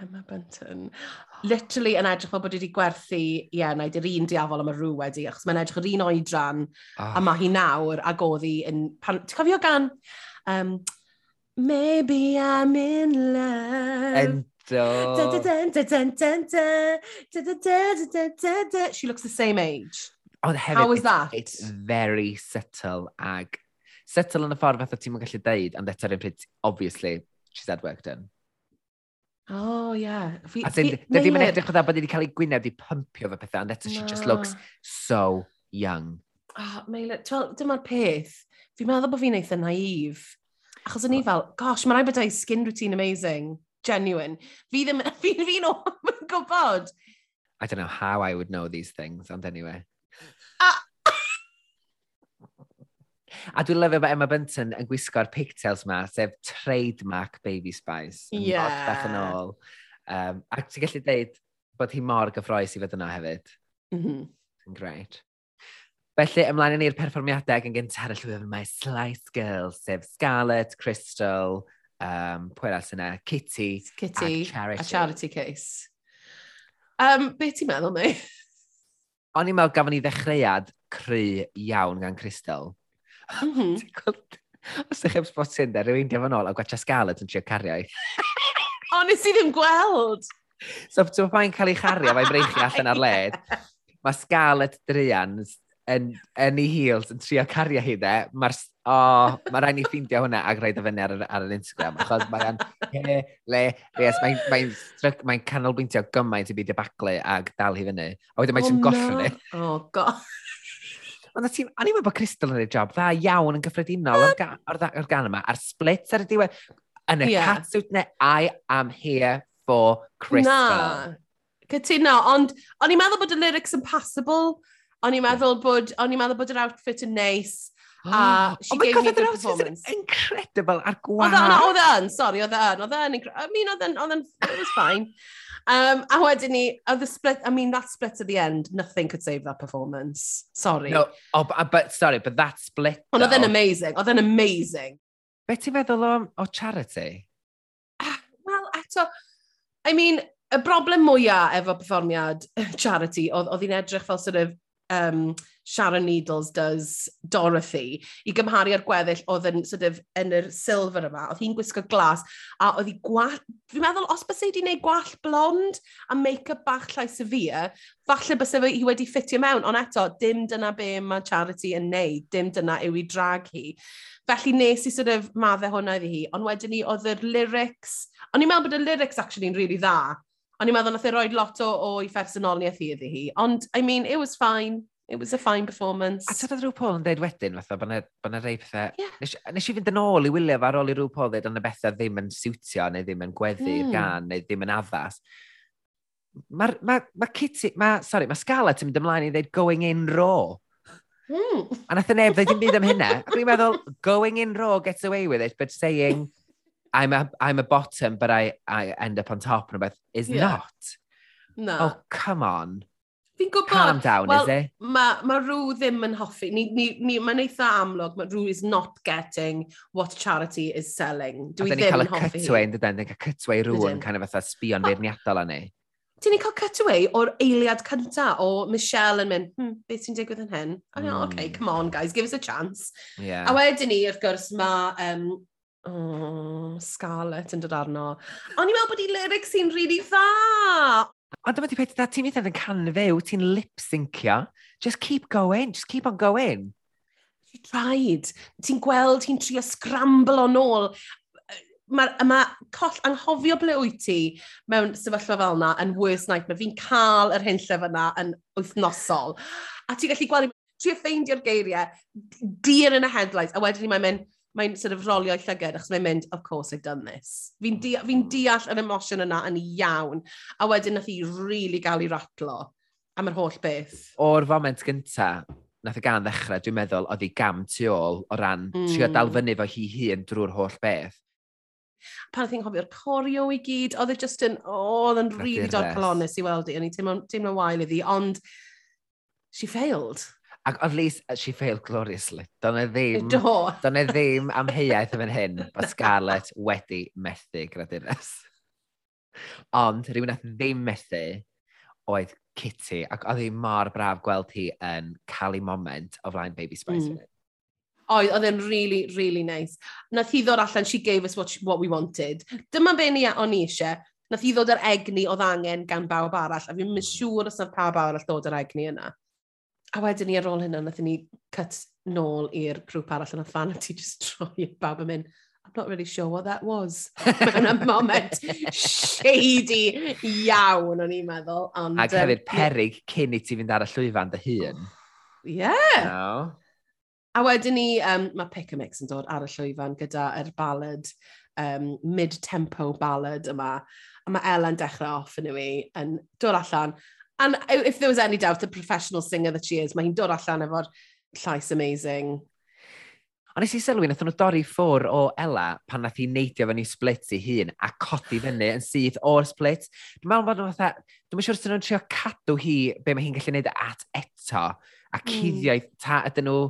Emma Bunton. Literally yn edrych fel bod wedi gwerthu, ie, yeah, naid yr un diafol am y rŵ wedi, achos mae'n edrych yr un oedran, oh. a ah. mae hi nawr ag oedd hi yn... Pan... Ti'n cofio gan... Um, Maybe I'm in love. Yn Do. She looks the same age. Ond hefyd, How was that? It's very subtle ag... Subtle yn y ffordd fatha ti'n gallu deud, and eto rhywun pretty, obviously, she's had work done. Oh, yeah. Dydy ddim yn edrych o dda bod wedi cael ei gwynedd i pympio fe pethau, ond eto she just looks so young. Oh, Meila, dyma'r peth. Fi'n meddwl bod fi'n eitha naif. Achos o'n i fel, gosh, mae'n rhaid bod ei skin routine amazing genuine. Fi ddim, fi, fi'n o'n gwybod. I don't know how I would know these things, ond anyway. A, A dwi'n lyfio bod Emma Bunton yn gwisgo'r pigtails ma, sef trademark Baby Spice. Ie. Yeah. Yn ôl. Um, ac ti'n gallu dweud bod hi mor gyffroes i fod yna hefyd. Mm -hmm. Great. Felly, ymlaen i ni'r perfformiadau gan gyntaf ar y llwyfan mae Slice Girls, sef Scarlett, Crystal, um, pwy ars yna, Kitty, Kitty a Charity. A Charity Case. Um, be ti'n meddwl mi? O'n i'n meddwl gafon ni ddechreuad cry iawn gan Crystal. Mm -hmm. Os ydych chi'n spot sy'n da, rhywun diafon ôl a gwatcha Scarlett yn trio cario i. o, nes i ddim gweld! So, ti'n mae'n cael ei chario, mae'n breichu allan ar led. Mae Scarlett Drian yn, yn ei heels yn trio cario hi dde. Mae'r o, oh, mae rhaid ni ffeindio hwnna ac rhaid o fyny ar, ar yr Instagram, achos mae'n he, le, yes, mae'n mae mae, mae canolbwyntio gymaint i byd i baglu ac dal hi fyny. A wedyn mae'n oh, gollon ni. Oh, o, oh, god. Ond ti'n, o'n i'n meddwl bod Crystal yn ei job dda iawn yn gyffredinol o'r gan, or, or gan yma, a'r splits ar y diwedd, yn y yeah. catsuit ne, I am here for Crystal. Na, cytuno, ond o'n i'n meddwl bod y lyrics yn passable, o'n i'n meddwl bod, o'n i'n meddwl bod yr outfit yn neis, nice. A she oh gave God, me the performance. incredible ar gwaith. Oedd yn, sorry, oedd yn, oedd yn, I mean, oedd yn, oedd yn, it was fine. Um, a wedyn ni, the split, I mean, that split at the end, nothing could save that performance. Sorry. No, oh, but, sorry, but that split, Ond oedd yn amazing, oedd yn amazing. Be ti'n feddwl o, o charity? Uh, Wel, eto, I mean, y broblem mwyaf efo perfformiad charity oedd hi'n edrych fel sort of um, Sharon Needles does Dorothy, i gymharu ar gweddill oedd yn, sort of, yn yr silver yma, oedd hi'n gwisgo glas, a oedd hi gwall, fi'n meddwl, os bys ei di wneud gwall blond a make-up bach llai severe, falle bys hi wedi ffitio mewn, ond eto, dim dyna be mae Charity yn neud, dim dyna yw i drag hi. Felly nes i sort of maddau hwnna iddi hi, ond wedyn ni oedd yr lyrics, ond i'n meddwl bod y lyrics actually yn really dda, O'n i'n meddwl nath e roed lot o o'i phersonoliaeth hi iddi hi. Ond, I mean, it was fine. It was a fine performance. A tyna rhyw Paul yn dweud wedyn, fatha, bod yna rei pethau... Yeah. Nes, nes i fynd yn ôl i wylio ar ôl i rhyw Paul dweud, ond y bethau ddim yn siwtio, neu ddim yn gweddu mm. gan, neu ddim yn addas. Mae ma, ma Kitty, ma, sorry, mae Scarlett yn mynd ymlaen i ddweud going in raw. Mm. A nath y neb ddweud dim byd am hynna. Ac o'n i'n meddwl, going in raw gets away with it, but saying I'm a, I'm a bottom, but I, I end up on top and beth, is yeah. not. No. Oh, come on. Fi'n gwybod. Calm down, well, is it? Mae ma rhyw ddim yn hoffi. Ni, ni, ni, Mae'n eitha amlwg, mae rhyw is not getting what charity is selling. Dwi ddim yn hoffi. A cutaway, yn dydyn, ni'n cael cutaway rhywun, kind of fatha sbion feirniadol â ni. Dyn ni cael cutaway o'r eiliad cynta o Michelle yn mynd, hmm, beth sy'n digwydd yn hyn? Mm. Oh, okay, hmm. come on guys, give us a chance. Yeah. A wedyn ni, wrth gwrs, mae um, Oh, Scarlett yn dod arno. O'n i'n meddwl bod i lyrics sy'n rili really dda. Ond dyma di peth da, ti'n mynd yn can fyw, ti'n lip-syncio. Just keep going, just keep on going. She tried. Ti'n gweld, ti'n trio scramble on ôl. Mae ma coll anghofio ble wyt ti mewn sefyllfa fel yna yn worst nightmare. Fi'n cael yr hyn llyf yna yn wythnosol. A ti'n gallu gweld, trio ffeindio'r geiriau, deer yn y headlights, a wedyn ni mae'n mynd, mae'n sort of rolio i llygad, achos mae'n mynd, of course I've done this. Fi'n mm. dea fi deall yr emosiwn yna yn iawn, a wedyn nath i really gael ei ratlo am yr holl beth. O'r foment gynta, nath y gan ddechrau, dwi'n meddwl, oedd hi gam tu ôl o ran mm. trio dal fyny fo hi hun drwy'r holl beth. Pan oedd hi'n cofio'r corio i gyd, oedd e just yn, oh, oedd yn rili really dod colonis i weld i, o'n i teimlo'n teimlo wael iddi, ond she failed. Ac at least uh, she failed gloriously. Dyna ddim... Do. Dyna ddim amheuaeth yn hyn. bod Scarlett wedi methu gradurus. Ond rhywun nath ddim methu oedd Kitty. Ac oedd hi mor braf gweld hi yn cael ei moment o flaen Baby Spice. Mm. Oedd, oedd e'n really, really nice. Nath hi ddod allan, she gave us what, she, what we wanted. Dyma be ni o'n i eisiau. Nath hi ddod yr egni oedd angen gan bawb arall, a fi'n mm. siŵr os oedd pawb arall ddod yr egni yna a wedyn ni ar ôl hynna, nath ni cut nôl i'r grŵp arall yn y fan, a ti just troi i bab yn mynd, I'm not really sure what that was. Mewn y moment shady iawn, o'n i'n meddwl. Ond, Ac hefyd perig cyn i ti fynd ar y llwyfan dy hun. Oh, yeah. No. A wedyn ni, um, mae pick a mix yn dod ar y llwyfan gyda yr ballad, um, mid-tempo ballad yma. A mae Ellen dechrau off yn yw i, yn dod allan, And if there was any doubt, the professional singer that she is, mae hi'n dod allan efo'r llais amazing. A nes i sylwi, nath nhw dorri ffwr o Ella pan nath hi neidio fyny split i hun a codi fyny yn syth o'r split. Dwi'n meddwl bod nhw fatha, dwi'n siŵr sy'n nhw'n trio cadw hi be mae hi'n gallu gwneud at eto a hmm. cuddiau mm. ta ydyn nhw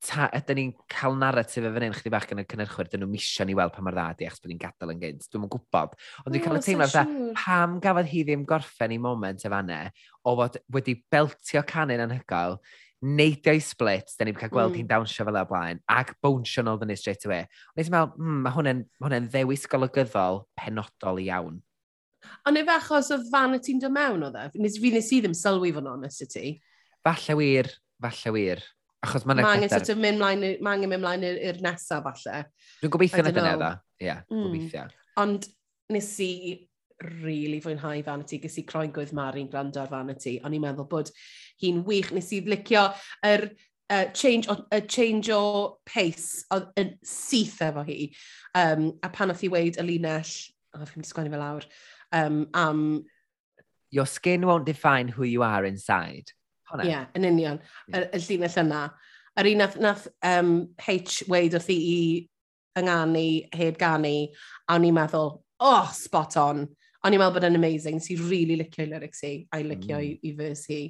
ta, ydyn ni'n cael narratif efo'n un chdi bach yn y cynnyrchwyr, dyn nhw misio ni weld pa mae'r dda di achos bod ni'n gadael yn gynt. Dwi'n gwybod. Ond dwi'n hmm, cael y teimlo fatha, pam gafodd hi ddim gorffen i moment efanne, o fod wedi beltio canu'n anhygoel, neidio i split, da ni'n cael gweld mm. hi'n hmm. dawnsio fel y blaen, ac bownsio nôl fyny straight away. Ond eisiau e meddwl, mm, mae hwnna'n hwnna ddewis golygyddol penodol iawn. Ond efo achos o fan y ti'n dod mewn o dde? Nes fi nes i ddim sylwi fo'n honest i ti? Falle wir, falle wir. Achos mae'n... Mae angen sort of mynd mlaen, mae angen mynd mlaen i'r nesaf falle. Dwi'n gobeithio na dyna dda. Ie, mm. gobeithio. Ond nes i really fwynhau Vanity, gys i croen gwydd Mari'n gwrando ar Vanity, ond i'n meddwl bod hi'n wych, nes i licio yr uh, change, o, uh, change o pace oedd yn syth efo hi. Um, a pan oedd hi weid y linell, o, oh, fi'n disgwennu fel awr, um, am... Your skin won't define who you are inside. Ie, yeah, yn union, yeah. y, y llinell yna. Yr un nath, nath um, H weid wrth i i ynganu, heb ganu, a o'n i'n meddwl, oh, spot on. O'n i'n meddwl bod yn amazing, si really licio i lyrics i, a'i licio mm. i, i vers hi.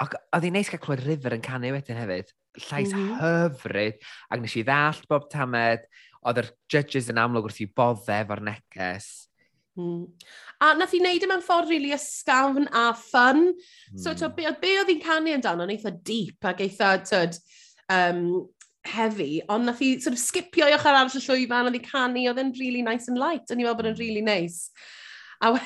Ac oedd hi'n neis cael clywed River yn canu wedyn hefyd. Llais mm hyfryd, ac nes i ddallt bob tamed, oedd yr judges yn amlwg wrth i bodde efo'r neges. Mm. A nath i wneud e mewn ffordd rili really ysgafn a ffyn. Mm. So, to, hmm. be, be oedd hi'n canu amdano yn eitha deep ac eitha, tyd, um, heavy, ond nath i sort of skipio i ochr arall y llwyfan, oedd hi'n canu, oedd hi'n really nice and light, o'n i'n meddwl bod yn really nice. A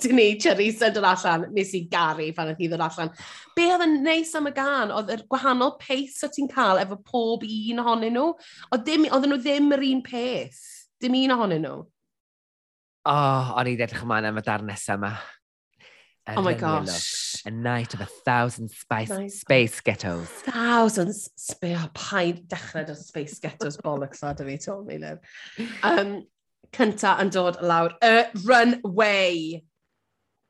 wedyn ni, Cherise yn dod allan, nes i garu pan oedd hi ddod allan. Be oedd yn neis am y gan, oedd y gwahanol pace o ti'n cael efo pob un ohonyn nhw, oedd nhw ddim yr un peth, dim un ohonyn nhw. O, oh, o'n i edrych ymlaen am y dar nesaf yma. Oh my gosh. A night of a thousand spice, nice. space ghettos. Thousand space... Oh, paid dechrau dros space ghettos bollocks na dy fi, Tom, Eilir. Um, cynta yn dod lawr. Y runway.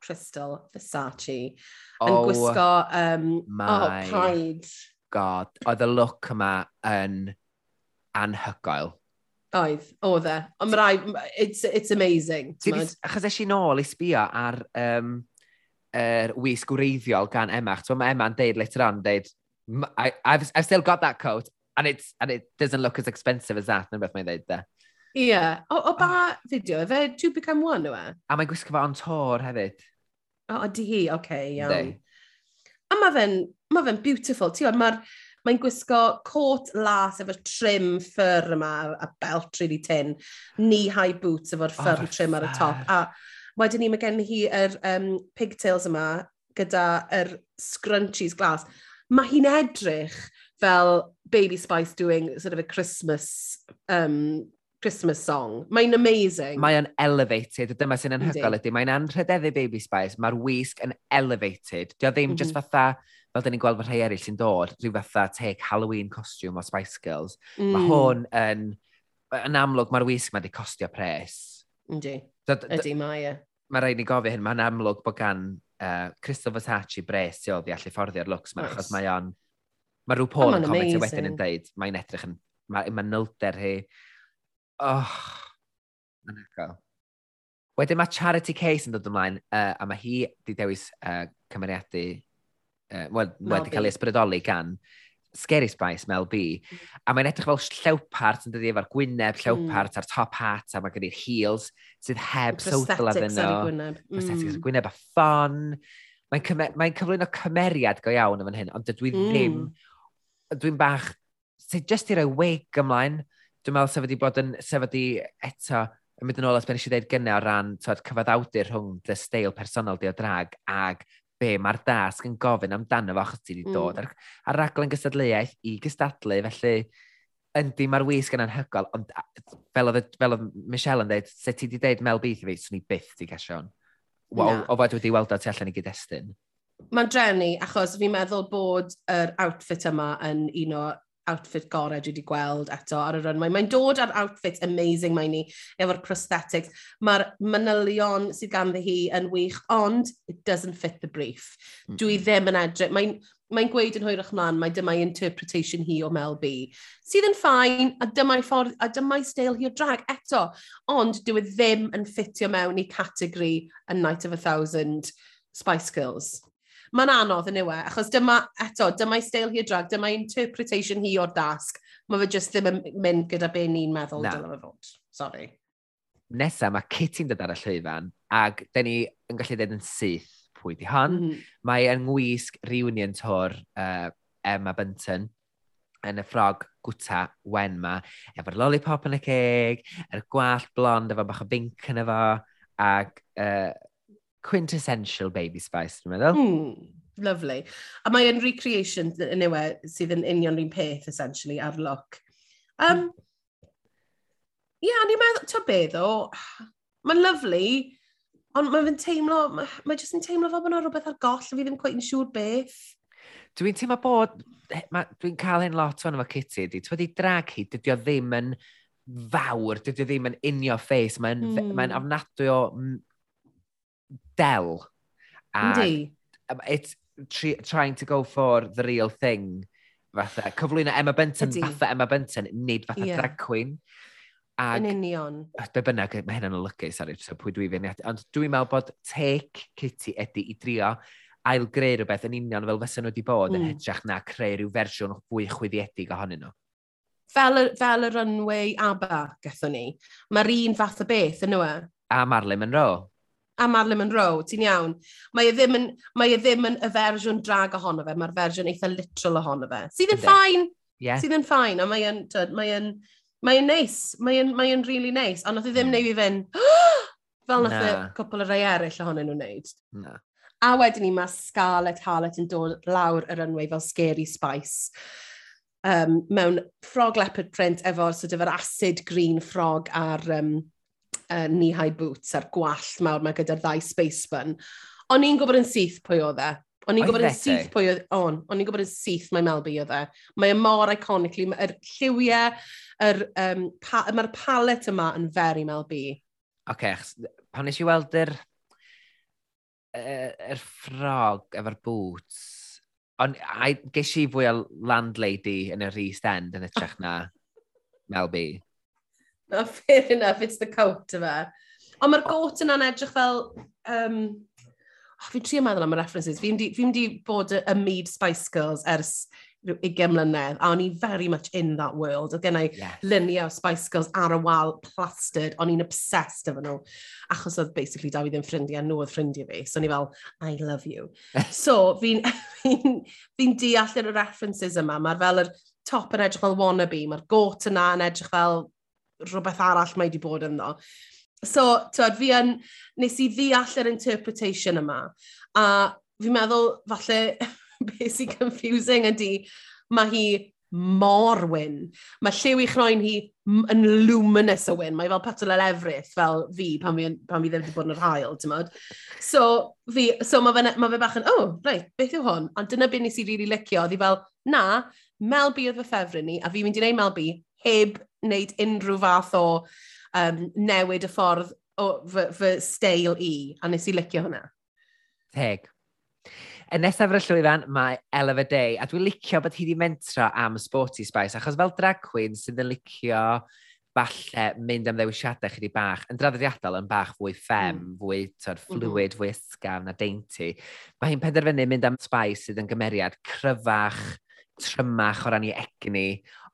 Crystal Versace. Yn oh, gwisgo... Um, my oh, paid. God. Oedd y look yma yn anhygoel. Oedd, oedd e. Ond mae rai, it's, it's amazing. Achos eisiau nôl i sbio ar um, er wisg gwreiddiol gan Emma. Chos mae Emma'n deud later on, deud, I, I've, I've still got that coat, and, it's, and it doesn't look as expensive as that, neu beth mae'n deud da. Ie. Yeah. O, o ba oh. fideo, efe Two Become One yw e? A mae'n gwisgo fo on tour hefyd. O, o di hi, oce, okay, iawn. Day. A mae fe'n ma fe beautiful. Ti'n mae'r Mae'n gwisgo cot las efo trim ffyr yma a belt really tin, knee-high boots efo'r ffyr oh, trim ar y top. A wedyn ni mae gen hi yr um, pigtails yma gyda yr scrunchies glas. Mae hi'n edrych fel Baby Spice doing sort of a Christmas um, Christmas song. Mae'n amazing. Mae'n elevated. Dyma sy'n anhygoel ydy. Mae'n anrhydeddu Baby Spice. Mae'r wisg yn elevated. Dio ddim mm -hmm. just mhm. fatha fel dyn ni'n gweld fy rhai eraill sy'n dod, rhyw fatha take Halloween costume o Spice Girls, mm. mae hwn yn, yn amlwg mae'r wisg mae wedi costio pres. Ydy, Yndi, ydy mae e. Mae rhaid ni gofio hyn, mae'n amlwg bod gan uh, Crystal Versace bres ti oedd i allu fforddio'r looks yma, nice. achos mae o'n... Mae rhyw pôl oh, yn comment wedyn yn dweud, mae'n edrych yn... Mae'n ma nylder hi. Oh, mae'n agol. Wedyn mae Charity Case yn dod ymlaen, uh, a mae hi wedi dewis uh, cymeriadu uh, well, wedi cael ei ysbrydoli gan Scary Spice Mel B. A mae'n edrych fel llewpart yn dydi efo'r gwyneb, llewpart a'r top hat, a mae gen i'r heels sydd heb sowdl iddyn nhw. Gwyneb. Prosthetics mm. gwyneb a ffon. Mae'n cyme mae cyflwyno cymeriad go iawn yn fan hyn, ond dydw i ddim... Dwi'n bach... Sef just i roi wig ymlaen, dwi'n meddwl sef wedi bod yn... Sef wedi eto yn mynd yn ôl at beth nes i ddeud gynnau o ran tywed, cyfaddawdur rhwng dy steil personol di o drag ag be mae'r dasg yn gofyn amdano fo achos ti wedi dod mm. ar, ar raglen gystadleuaeth i gystadlu, felly yndi mae'r wisg yn anhygol, ond fel oedd, fel oedd Michelle yn dweud, se ti wedi dweud Mel Beath i fi, swn i byth di casio hwn. Wow, o fod wedi weld o tu allan i gyd-destun. Mae'n drenu, achos fi'n meddwl bod yr outfit yma yn un o outfit gorau dwi wedi gweld eto ar y runway. Mae'n dod ar outfit amazing mae ni, efo'r prosthetics. Mae'r manylion sydd ganddi hi yn wych, ond it doesn't fit the brief. Mm. Dwi ddim yn edrych, mae'n mae gweud yn hwyrach mlaen, mae dyma'i interpretation hi o Mel B. Sydd yn ffain, a dyma'i ffordd, a dyma'i stael hi o drag eto. Ond dwi e ddim yn ffitio mewn i categori A Night of a Thousand Spice Girls. Mae'n anodd yn yw e, achos dyma, eto, dyma'i stael hi o drag, dyma'i interpretation hi o'r dasg. Mae fe just ddim yn mynd gyda be ni'n meddwl Na. dylai fe fod. Sorry. Nesa, mae Kitty'n dod ar y llwyfan, ac da ni yn gallu dweud yn syth pwy di hon. Mm -hmm. Mae yng ngwisg reunion tour uh, Emma Bunton yn y ffrog gwta wen ma, efo'r lollipop yn y ceg, yr gwallt blond efo bach o binc yn efo, ac uh, quintessential baby spice, dwi'n meddwl. Mm, lovely. A mae yn recreation yn yw e, sydd yn union rhywun peth, essentially, ar look. Um, hmm. Ie, yeah, ni'n meddwl, ta beth o, mae'n lovely, ond mae'n teimlo, mae jyst yn teimlo fel bod yna rhywbeth ar goll, fi ddim quite yn siŵr beth. Dwi'n teimlo bod, dwi'n cael hyn lot o'n efo Kitty, di, ti'n wedi drag hi, dydy o ddim yn fawr, dydy o ddim yn in your face, mae'n mm. mae ofnadwy o del. Yndi. Um, it's tri, trying to go for the real thing. Fatha, cyflwyno Emma Benton, Ydy. fatha Emma Benton, nid fatha yeah. drag queen. Ag, yn union. Be bynnag, mae hynna'n olygu, ar so pwy dwi fi'n Ond dwi'n meddwl bod take Kitty ydy i drio ail greu rhywbeth yn union fel fysa nhw wedi bod yn mm. yn hytrach na creu rhyw fersiwn fwy chwyddiedig ohonyn nhw. Fel y, fel y runway ABBA gatho ni, mae'r un fath o beth yn yw e? A Marley Monroe a Marilyn Monroe, ti'n iawn. Mae e ddim yn, mae e ddim yn y fersiwn drag ohono fe, mae'r fersiwn eitha literal ohono fe. Sydd yn ffain, yeah. sydd yn ffain, a mae'n, e'n, mae'n e'n, neis, mae'n, mae'n really neis, ond nath i ddim mm. neu fi fynd, fel nath e y cwpl o rai eraill ohonyn nhw'n wneud. Na. A wedyn ni mae Scarlett Harlett yn dod lawr yr ynwau fel Scary Spice um, mewn frog leopard print efo sort of yr acid green frog a'r um, uh, knee-high boots a'r gwallt mawr mae gyda'r ddau space bun. O'n i'n gwybod yn syth pwy oedd e. O'n i'n gwybod yn syth pwy oedd on. O'n i'n gwybod yn syth mae Melby oedd e. Mae y mor iconically, mae'r lliwiau, er, um, pa, mae'r palet yma yn very Melby. Oce, okay, pan nes i weld yr, er, er ffrog efo'r boots, ond ges i fwy o landlady yn yr East End yn y trech na Melby no, fair enough, it's the coat yma. Ond mae'r got yna'n edrych fel... Um, oh, fi'n trio meddwl am y references. Fi'n di, fi di bod ymwneud Spice Girls ers rhyw 20 mlynedd, a o'n i very much in that world. Oedd gennau i yeah. luniau o Spice Girls ar y wal, plastered, o'n i'n obsessed efo nhw. Achos oedd basically da fi ddim ffrindiau, nhw oedd ffrindiau fi. So o'n i fel, I love you. so fi'n fi n, fi deall yr references yma. Mae'r fel yr top yn edrych fel wannabe, mae'r got yna yn edrych fel rhywbeth arall mae wedi bod ynddo. So, tywed, fi yn, nes i ddeall yr interpretation yma, a fi'n meddwl, falle, beth sy'n confusing ydy, mae hi mor wyn. Mae lliw i chroen hi yn luminous o wyn. Mae fel petrol el efrith fel fi pan fi, pan fi ddim wedi bod yn yr hael, ti'n modd. So, fi, so mae fe, ma fe bach yn, oh, reit, beth yw hwn? Ond dyna beth nes i rili really licio. Ddi fel, na, Mel B oedd fy ffefryn ni, a fi'n mynd i wneud Mel B heb wneud unrhyw fath o um, newid y ffordd o fy, fy steil i, a nes i licio hwnna. Teg. Y nesaf ar y llwyfan, mae Ella Fe Day, a dwi'n licio bod hi wedi mentro am Sporty Spice, achos fel drag queen sydd yn licio falle mynd am ddewisiadau chydig bach, yn draddodiadol yn bach fwy ffem, mm. fwy tod, mhm. fluid, mm -hmm. fwy ysgafn a deinty. Mae hi'n penderfynu mynd am spice sydd yn gymeriad cryfach, trymach o ran ei egni,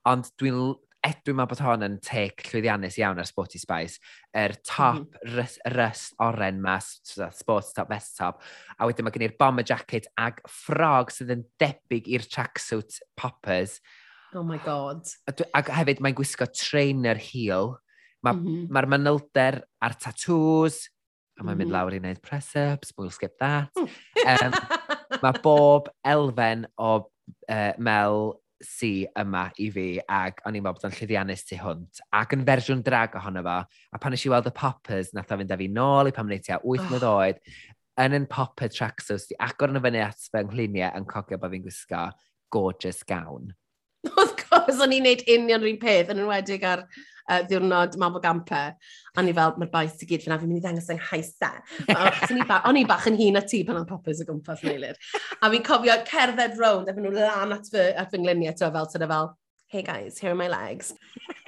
ond dwi'n edwyn meddwl bod hon yn teg llwyddiannus iawn ar Sporty Spice, yr er top mm -hmm. rys, rys oren ma, sports top, best top, a wedyn mae gen i'r bomber jacket ag ffrog sydd yn debyg i'r tracksuit poppers. Oh my god. Ac hefyd mae'n gwisgo trainer heel, mae'r mm -hmm. ma mhm. manylder a'r tattoos, a mae'n mm -hmm. mynd mhm. lawr i wneud press-ups, we'll skip that. Hmm. um, mae bob elfen o uh, mel sy yma i fi ac o'n i'n meddwl bod o'n llyddiannus tu hwnt ac yn fersiwn drag ohono fo a pan eisiau weld y poppers nath o fynd â fi nôl i pan wneud tua 8 mlynedd oh. oed yn yn popper tracksuit di agor yn y fyny at fy nghluniau yn cogio bod fi'n gwisgo gorgeous gown. Wrth gwrs, o'n i'n neud union rhywun peth yn enwedig ar uh, ddiwrnod Mabel Gamper. A ni fel, mae'r baith i gyd fyna, fi'n mynd i ddangos yng nghaisa. E. O'n i bach yn hun a ti pan o'n poppers o gwmpas yn eilir. A fi'n cofio cerdded rownd, a fy nhw lan at fy, at fy ngluniau, to fel, tyna fel, hey guys, here are my legs.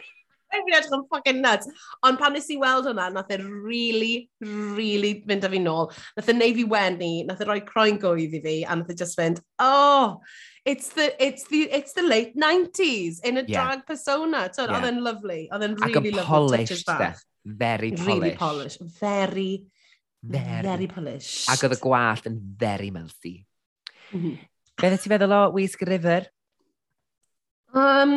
fi'n edrych yn ffucking nuts. Ond pan nes i weld hwnna, nath e really, really fynd â fi nôl. Nath e neu fi wenu, nath e roi croen gwydd i fi, a nath e just fynd, oh, it's the, it's the, it's the late 90s in a yeah. drag persona. So, yeah. oedd yn lovely. Oedd yn really lovely polished touches Very polished. Really polished. Very, very, very polished. Ac oedd y gwallt yn very melty. Mm -hmm. Beth ti feddwl o Wisg River? Um,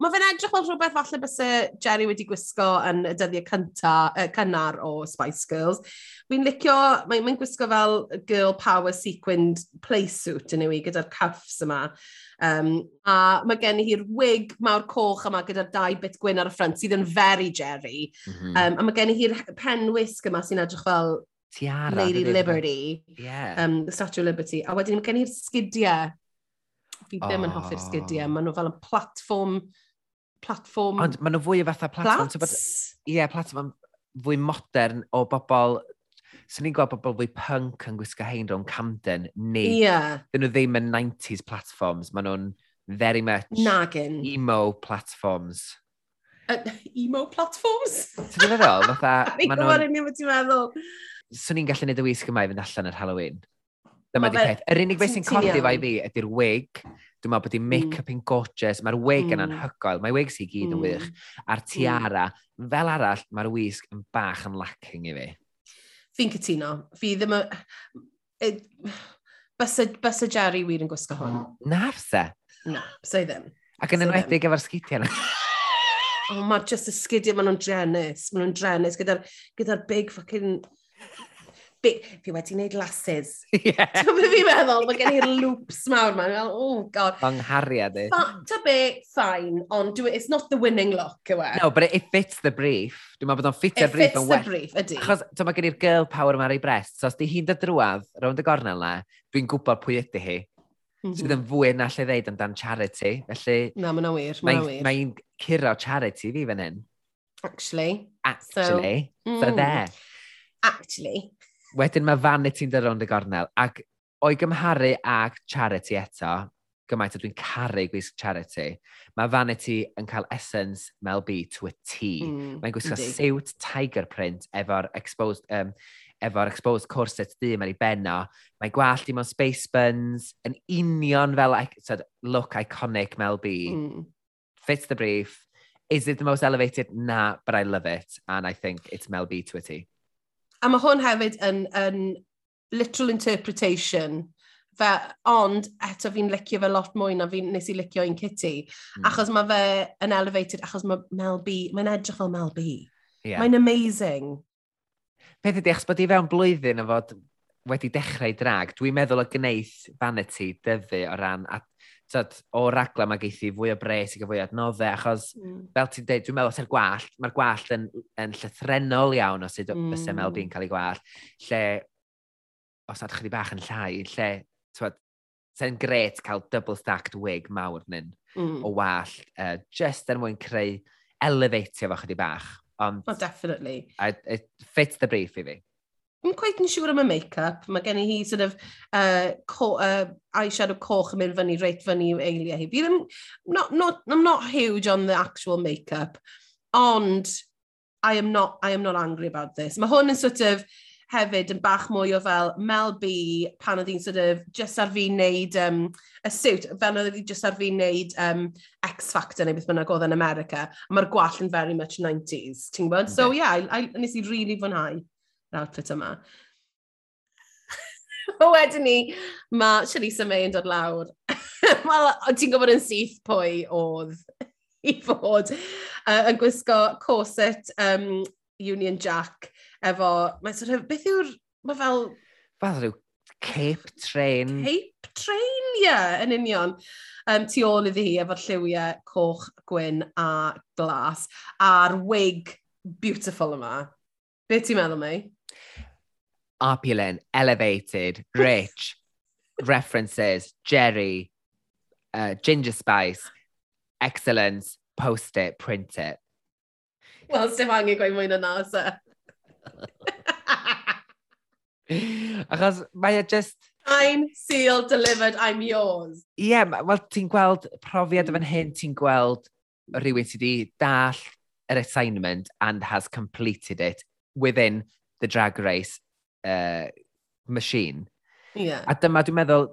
Mae fe'n edrych fel rhywbeth falle byse Jerry wedi gwisgo yn y dyddiau cynta, uh, cynnar o Spice Girls. Fi'n licio, mae'n mae gwisgo fel girl power sequined playsuit yn yw i gyda'r cuffs yma. Um, a mae gen hi'r wig mawr coch yma gyda'r dau bit gwyn ar y ffrant sydd yn very Jerry. Mm -hmm. um, a mae gen hi'r pen wisg yma sy'n edrych fel Tiara. Lady Liberty. Yeah. Um, the Statue of Liberty. A wedyn mae gen i'r sgidiau. Fi ddim oh. yn hoffi'r sgidiau. Oh. Maen nhw fel yn platform platform... Ond maen nhw fwy o fatha platform... Plats? Ie, yeah, platform fwy modern o bobl... Swn i'n gweld bobl fwy punk yn gwisgo hein rhwng Camden, neu... Yeah. Dyn nhw ddim yn 90s platforms, maen nhw'n very much... Nagin. Emo platforms. Uh, emo platforms? Ti'n meddwl? Fatha... Fi'n gwybod yn beth ti'n meddwl. Swn i'n gallu neud y wisg yma i fynd allan ar Halloween. Dyma di peth. Yr unig beth sy'n codi fo fai fi ydy'r wig, Dwi'n meddwl bod i'n hmm. make-up yn gorgeous, mae'r wig yn mm. anhygoel, mae wigs hi gyd mm. yn wych. Hmm. A'r hmm. tiara, mm. fel arall, mae'r wisg yn bach yn lacking i fi. Fi'n cytuno. Fi ddim yn... Bysa Jerry wir yn gwisgo hwn. Na, fse. Na, bysa i ddim. Ac yn enwedig efo'r sgidiau yna. oh, mae just y sgidiau, maen nhw'n drenus. Maen nhw'n drenus gyda'r gyda big fucking big... Fi wedi gwneud lasses. Yeah. Ti'n byd fi'n meddwl, mae gen i'r loops mawr ma. Fel, oh god. Fanghariad i. Ta be, fine, ond do it, e, it's not the winning look, yw e. No, but it fits the brief. Dwi'n meddwl bod o'n ffitio'r y brief yn well. It fits the brief, ydy. Achos, ta mae gen i'r girl power yma ar ei brest. So, os di hi'n dydrwad, rownd y gornel na, dwi'n gwybod pwy ydy hi. Mm -hmm. sydd yn fwy na lle ddeud amdan charity. Felly, na, mae'n wir. Mae'n mae, mae curo charity fi fan hyn. Actually. Actually. So, mm. so there. Actually. Wedyn mae Vanity'n dod rownd y gornel, ac o'i gymharu ag Charity eto, gymaint o dwi'n caru gwisg Charity, mae Vanity yn cael essence Mel B to a T. Mm, Mae'n gwisgo siwt tiger print efo'r exposed, um, efo'r exposed corset di mae'n ei benno. Mae gwallt i mewn space buns, yn union fel so, look iconic Mel B. Mm. Fits the brief. Is it the most elevated? Na, but I love it. And I think it's Mel B to a T. A mae hwn hefyd yn, yn literal interpretation. Fe, ond eto fi'n licio fe lot mwy na fi'n nes i licio un Kitty. Mm. Achos mae fe yn elevated, achos mae Mel B, mae'n edrych fel Mel B. Yeah. Mae'n amazing. Beth ydy, achos bod i fewn blwyddyn o fod wedi dechrau drag, dwi'n meddwl o gwneud vanity dyfu o ran, a tad, o raglen mae geithi fwy o bres i gael fwy o adnoddau, achos mm. fel ti'n dweud, dwi'n meddwl os gwallt, mae'r gwallt yn, yn llythrenol iawn o sut mm. bys MLB yn cael ei gwallt, lle os nad chyddi bach yn llai, lle, twyd, sy'n gret cael double stacked wig mawr nyn mm. o wallt, e, uh, just er mwyn creu elevatio fo chydig bach. Ond, oh, definitely. I, it fits the brief i fi. I'm quite yn siŵr am y make-up. Mae gen i hi sort of uh, co uh, eyeshadow coch yn mynd fyny, reit fyny i'w eiliau hi. Fi ddim, not, not, I'm not huge on the actual make-up, ond I am not, I am not angry about this. Mae hwn yn sort of hefyd yn bach mwy o fel Mel B pan oedd hi'n sort of just ar fi wneud um, y suit, fel oedd hi just ar fi wneud um, X Factor neu beth bynnag oedd yn America. Mae'r gwall yn very much 90s, ti'n gwybod? Okay. So yeah, I, I, nes i really fwynhau yr outfit yma. Wedyn ni, mae Shalisa May yn dod lawr. Wel, ti'n gwybod yn syth pwy oedd i fod uh, yn gwisgo corset um, Union Jack efo, mae sort of, beth yw'r, mae fel... Fath rhyw cape train. Cape train, ie, yeah, yn union. Um, tu ôl iddi hi efo'r lliwiau coch, gwyn a glas a'r wig beautiful yma. Be ti'n meddwl, mei? opulent, elevated, rich, references, Jerry, uh, ginger spice, excellence, post it, print it. Wel, sef angen gweud mwy na na, so. Achos mae e just... I'm sealed, delivered, I'm yours. Ie, yeah, wel, ti'n gweld profiad mm. fan hyn, ti'n gweld rhywun sydd wedi dall yr assignment and has completed it within the drag race uh, machine. Yeah. A dyma dwi'n meddwl,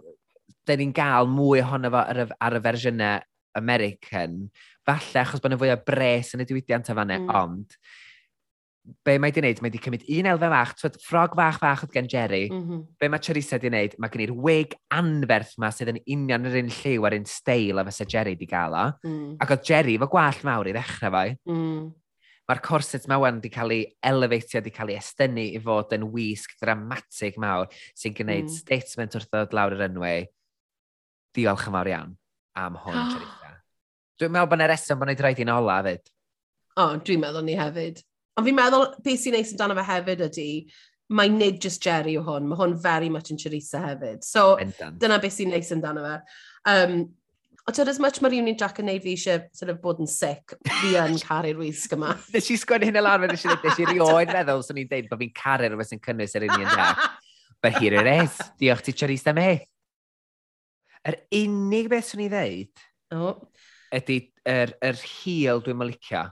da ni'n gael mwy ohono fo ar y, ar y fersiynau American, falle achos bod yna fwy o bres yn y diwydiant o fanna, e, mm. ond be mae wedi gwneud, mae wedi cymryd un elfen fach, twyd, ffrog fach fach oedd gen Jerry, mm -hmm. be mae Charissa wedi gwneud, mae gen i'r wig anferth ma sydd yn union yr un lliw a'r un steil a fysa Jerry wedi gael o, mm. ac oedd Jerry fo gwallt mawr i ddechrau fo, mm mae'r corset mae wan wedi cael ei elefatio, wedi cael ei estynu i fod yn wisg dramatig mawr sy'n gwneud mm. statement wrth ddod lawr yr enwau. Diolch yn fawr iawn am hwn, ah. oh. Charita. Dwi'n meddwl bod yna reswm bod nhw'n rhaid i'n ola hefyd. O, oh, dwi'n meddwl ni hefyd. Ond fi'n meddwl beth sy'n neis amdano fe hefyd ydy, mae nid just Jerry o hwn, mae hwn very much yn Charisa hefyd. So, Bendant. dyna beth sy'n neis amdano fe. Um, O ti'n as much mae'r Union Jack yn neud fi eisiau sort of, bod yn sick, fi yn caru'r wisg yma. Nes i sgwennu hyn y lawr, nes i nes i rioed meddwl, swn i'n deud bod fi'n caru'r rhywbeth sy'n cynnwys yr Union Jack. But here it is. Diolch ti Charissa am Yr unig beth swn i ddeud oh. ydy yr, yr heel dwi'n mylicio.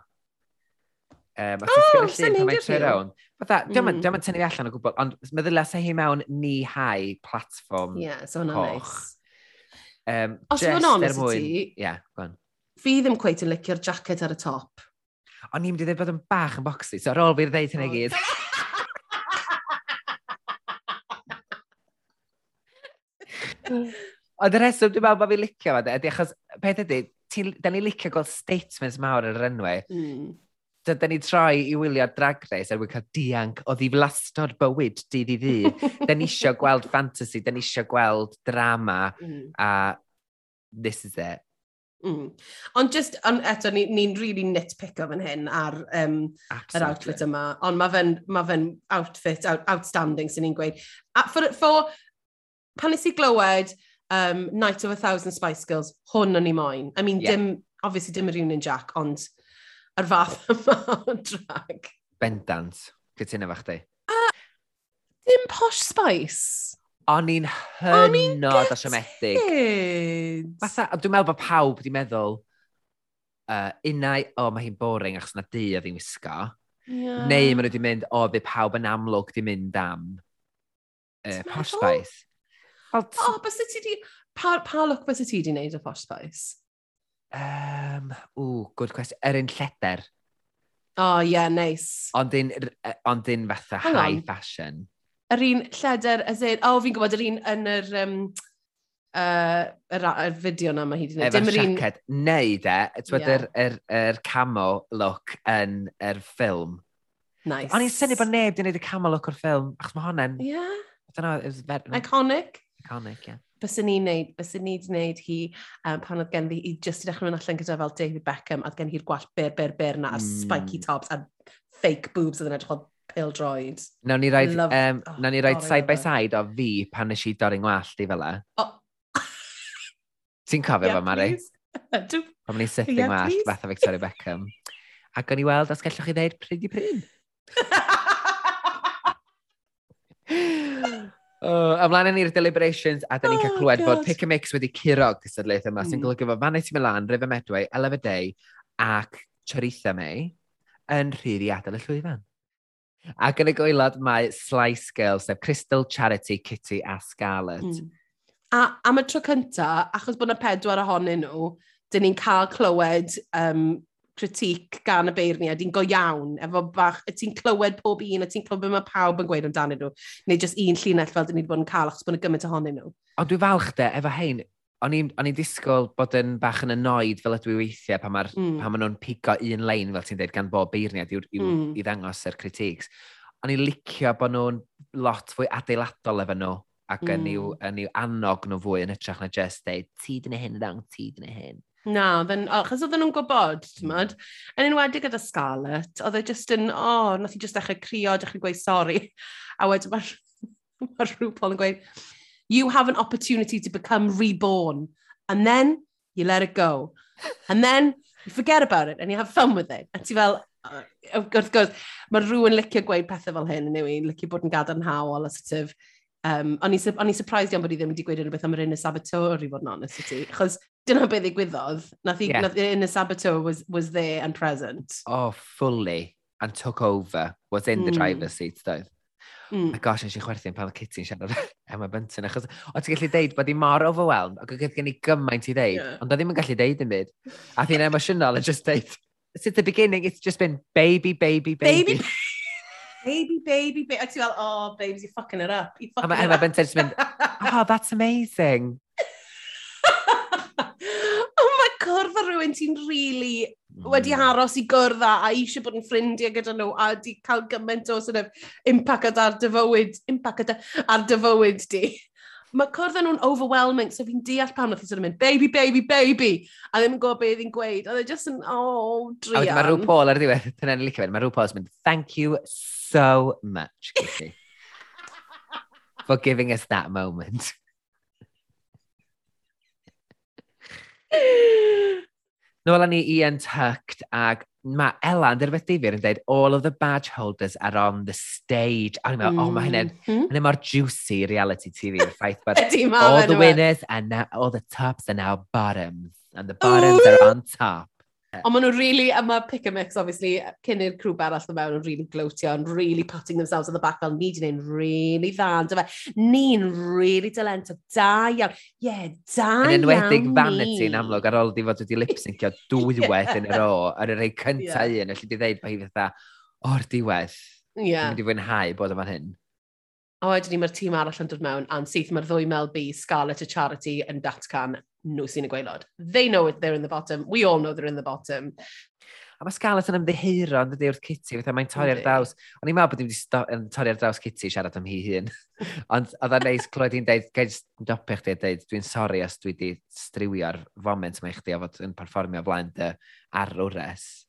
Um, o, oh, sgwyr llun pan mae'n tre rawn. Fatha, diolch mm. yn tynnu fi allan o gwbl, ond meddylia sa hi mewn ni hau platform yeah, so coch. Nice. Um, Os yw'n honest i ti, yeah, fi ddim cweith yn licio'r jacket ar y top. O'n i'n mynd i ddweud bod yn bach yn boxy, so ar ôl fi'r ddeud hynny gyd. Ond y reswm dwi'n meddwl bod fi'n licio fo, ydy achos peth ydy, da ni'n licio gweld statements mawr ar yr enwau. Mm dydyn ni troi i wylio Drag Race er cael dianc o ddiflastod bywyd dydd i ddydd. dyn ni isio gweld fantasy, dyn ni isio gweld drama, mm. a this is it. Mm. Ond just, on, eto, ni'n ni, ni really nitpico fan hyn ar um, Absolutely. yr outfit yma. Ond mae fe'n ma fe outfit out, outstanding sy'n ni'n gweud. A for, for, pan nes i glywed um, Night of a Thousand Spice Girls, hwn o'n i moyn. I mean, yeah. dim, obviously dim yr Union Jack, ond ar fath yma o drag. Bendant, gytuno fach di. A dim posh spice. O'n i'n hynod o siomedig. Fatha, dwi'n meddwl bod pawb wedi meddwl, uh, unau, o, oh, mae hi'n boring achos na di a ddim wisgo. Yeah. Neu maen nhw wedi mynd, o, oh, bydd pawb yn amlwg wedi mynd am uh, posh spice. O, oh, bys ti di... Pa, pa look bys ti di wneud o posh spice? Um, ww, good question. Erin Lleder. O, oh, yeah, nice. Ond un, ond un fatha Hang high on. fashion. Yr un lleder, as in, o, oh, fi'n gwybod, yr un yn yr, um, uh, yr, yr fideo na mae hi wedi gwneud. Efo siaced, un... neu de, ti'n yeah. yr, yr, camo look yn yr ffilm. Nice. O'n i'n syni bod neb wedi gwneud y camo look o'r ffilm, achos mae honnen... Yeah. I don't know, it was very... Iconic. Iconic, yeah bys ni'n neud, bys ni wedi neud hi um, pan oedd gen fi, i just i dechrau mynd allan gyda fel David Beckham, oedd gen hi'r gwallt byr, byr, byr na, mm. spiky hmm. tops a fake boobs oedd yn edrych fel pale droid. Nawn ni roed, Love... um, oh, nawn ni roed oh, side by side o fi pan nes i dorri'n ngwallt i fel e. Oh. Ti'n cofio yeah, fe, Mari? Pan ni sythu yeah, ngwallt fath o Victoria Beckham. Ac o'n i weld os gallwch chi ddeud pryd i pryd. Uh, ymlaen ni'r deliberations, a da ni'n cael oh, clywed oh, fod Pick a Mix wedi curo cystadlaeth yma, mm. sy'n golygu fod Fanny Milan, River Medway, Elefa Day ac Charitha May yn rhydd i adael y llwyfan. Ac yn y gwylod mae Slice Girls, sef Crystal Charity, Kitty a Scarlett. Mm. A am y tro cyntaf, achos bod yna pedwar ohonyn nhw, dyn ni'n cael clywed um, critic gan y beirniad, i'n go iawn, efo bach, y ti'n clywed pob un, a ti'n clywed beth mae pawb yn gweud amdanyn nhw, neu jyst un llinell fel dyn ni wedi bod yn cael, achos bod yn gymaint ohonyn nhw. Ond dwi'n falch de, efo hein, o'n i'n disgwyl bod yn bach yn annoyed fel ydw i weithiau pan maen mm. ma nhw'n pigo un lein, fel ti'n dweud, gan bob beirniad i, i, mm. i ddangos yr critiques. O'n i'n licio bod nhw'n lot fwy adeiladol efo nhw ac mm. yn, i'w, yn i'w annog nhw fwy yn hytrach na just dweud, ti dyn hyn ddang, ti dyn hyn. Na, then, achos oedden nhw'n gwybod, ti'n mynd. Yn enwedig gyda Scarlett, oedd e just yn, o, oh, nath i just dechrau crio, dechrau gweud sori. A wedyn mae ma RuPaul yn gweud, you have an opportunity to become reborn. And then you let it go. And then you forget about it and you have fun with it. A ti fel, wrth gwrs, mae rhywun licio gweud pethau fel hyn yn yw licio bod yn gadarnhaol a sort of, um, o'n i'n surprised iawn bod i ddim wedi gweud rhywbeth am yr un y saboteur i fod yn honest i ti, achos dyna beth ddigwyddodd. Nath i, yeah. nath, e- Ines saboteur was, was there and present. Oh, fully. And took over. Was in the mm. driver's seat, doedd. Mm. My gosh, eisiau chwerthu'n pan oedd Kitty'n siarad Emma Bunton, achos o ti'n gallu deud bod i mor overwhelmed, ac oedd gen i gymaint i ddeud, yeah. ond oedd ddim yn gallu deud yn byd. A thi'n emosiynol yn just deud, since the beginning, it's just been baby, baby, baby. Baby, baby, baby, baby. A ti'n fel, oh, babes, you're fucking it up. You fucking a it Emma up. Bunton just mynd, oh, that's amazing. cwrdd â rhywun ti'n really mm. wedi aros i gwrdd â a eisiau bod yn ffrindiau gyda nhw a wedi cael gymaint o sort of, impact ar dyfywyd, impact ar dy fywyd di. Mae cwrdd nhw'n overwhelming, so fi'n deall pan oedd hi'n sort of mynd, baby, baby, baby, a ddim yn gwybod beth i'n gweud. A they're just yn, oh, drian. A wedyn mae rhyw Paul ar y diwedd, dyna'n licio fe, mae rhyw Paul's mynd, thank you so much, Kitty, for giving us that moment. Nôl ni Ian Tucked ag mae Ela'n difyr yn dweud all of the badge holders are on the stage. A ni'n meddwl, oh, mae hynny'n mm mor juicy reality TV. Yr ffaith bod all the winners and now, all the tops are now bottoms. And the bottoms are on top. Ond maen nhw'n really, a mae pick a mix, obviously, cyn i'r crwb arall ddod mewn, yn really glowtio, yn really patting themselves at the back, fel ni di wneud really dda, Ni'n really dalento, da iawn. Ie, yeah, da iawn Yn enwedig Vanity yn amlwg, ar ôl di fod wedi lip-syncio dwywaith yn y ro, ar yr ei cynta yeah. un, felly di ddeud bod hi fatha, o'r diwedd, yeah. wedi fwynhau bod yma'n hyn. A wedyn ni mae'r tîm arall yn dod mewn, a'n syth mae'r ddwy Mel B, Scarlett a Charity, yn datcan nhw sy'n y gweilod. They know it, they're in the bottom. We all know they're in the bottom. A mae Scarlett yn ymddeheiro yn dydy wrth Kitty, fatha mae'n torri ar draws. O'n i'n meddwl bod i'n torri ar draws Kitty siarad am hi hun. Ond oedd o'n neis clywed i'n deud, gael stopio chdi a deud, dwi'n sori os dwi wedi striwio'r foment mae chdi a fod yn perfformio flaen dy arwres.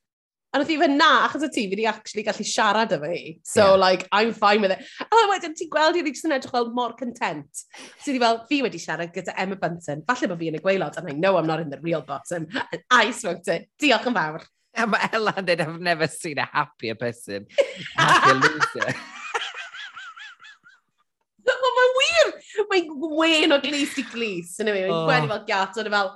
A nath i fe na, achos y ti, fi wedi actually gallu siarad efo hi. So, yeah. like, I'm fine with it. A wedyn, ti'n gweld i'n just yn edrych fel mor content. So, di fel, fi wedi siarad gyda Emma Bunton. Falle bod fi yn y gweilod, and I know I'm not in the real bottom. And I smoked it. Diolch yn fawr. Yeah, mae Ella yn dweud, I've never seen a happier person. Happier loser. Ond mae'n wir! Mae'n wen o glis i glis. Yn ymwneud, mae'n oh. gwenu fel gat, ond fel,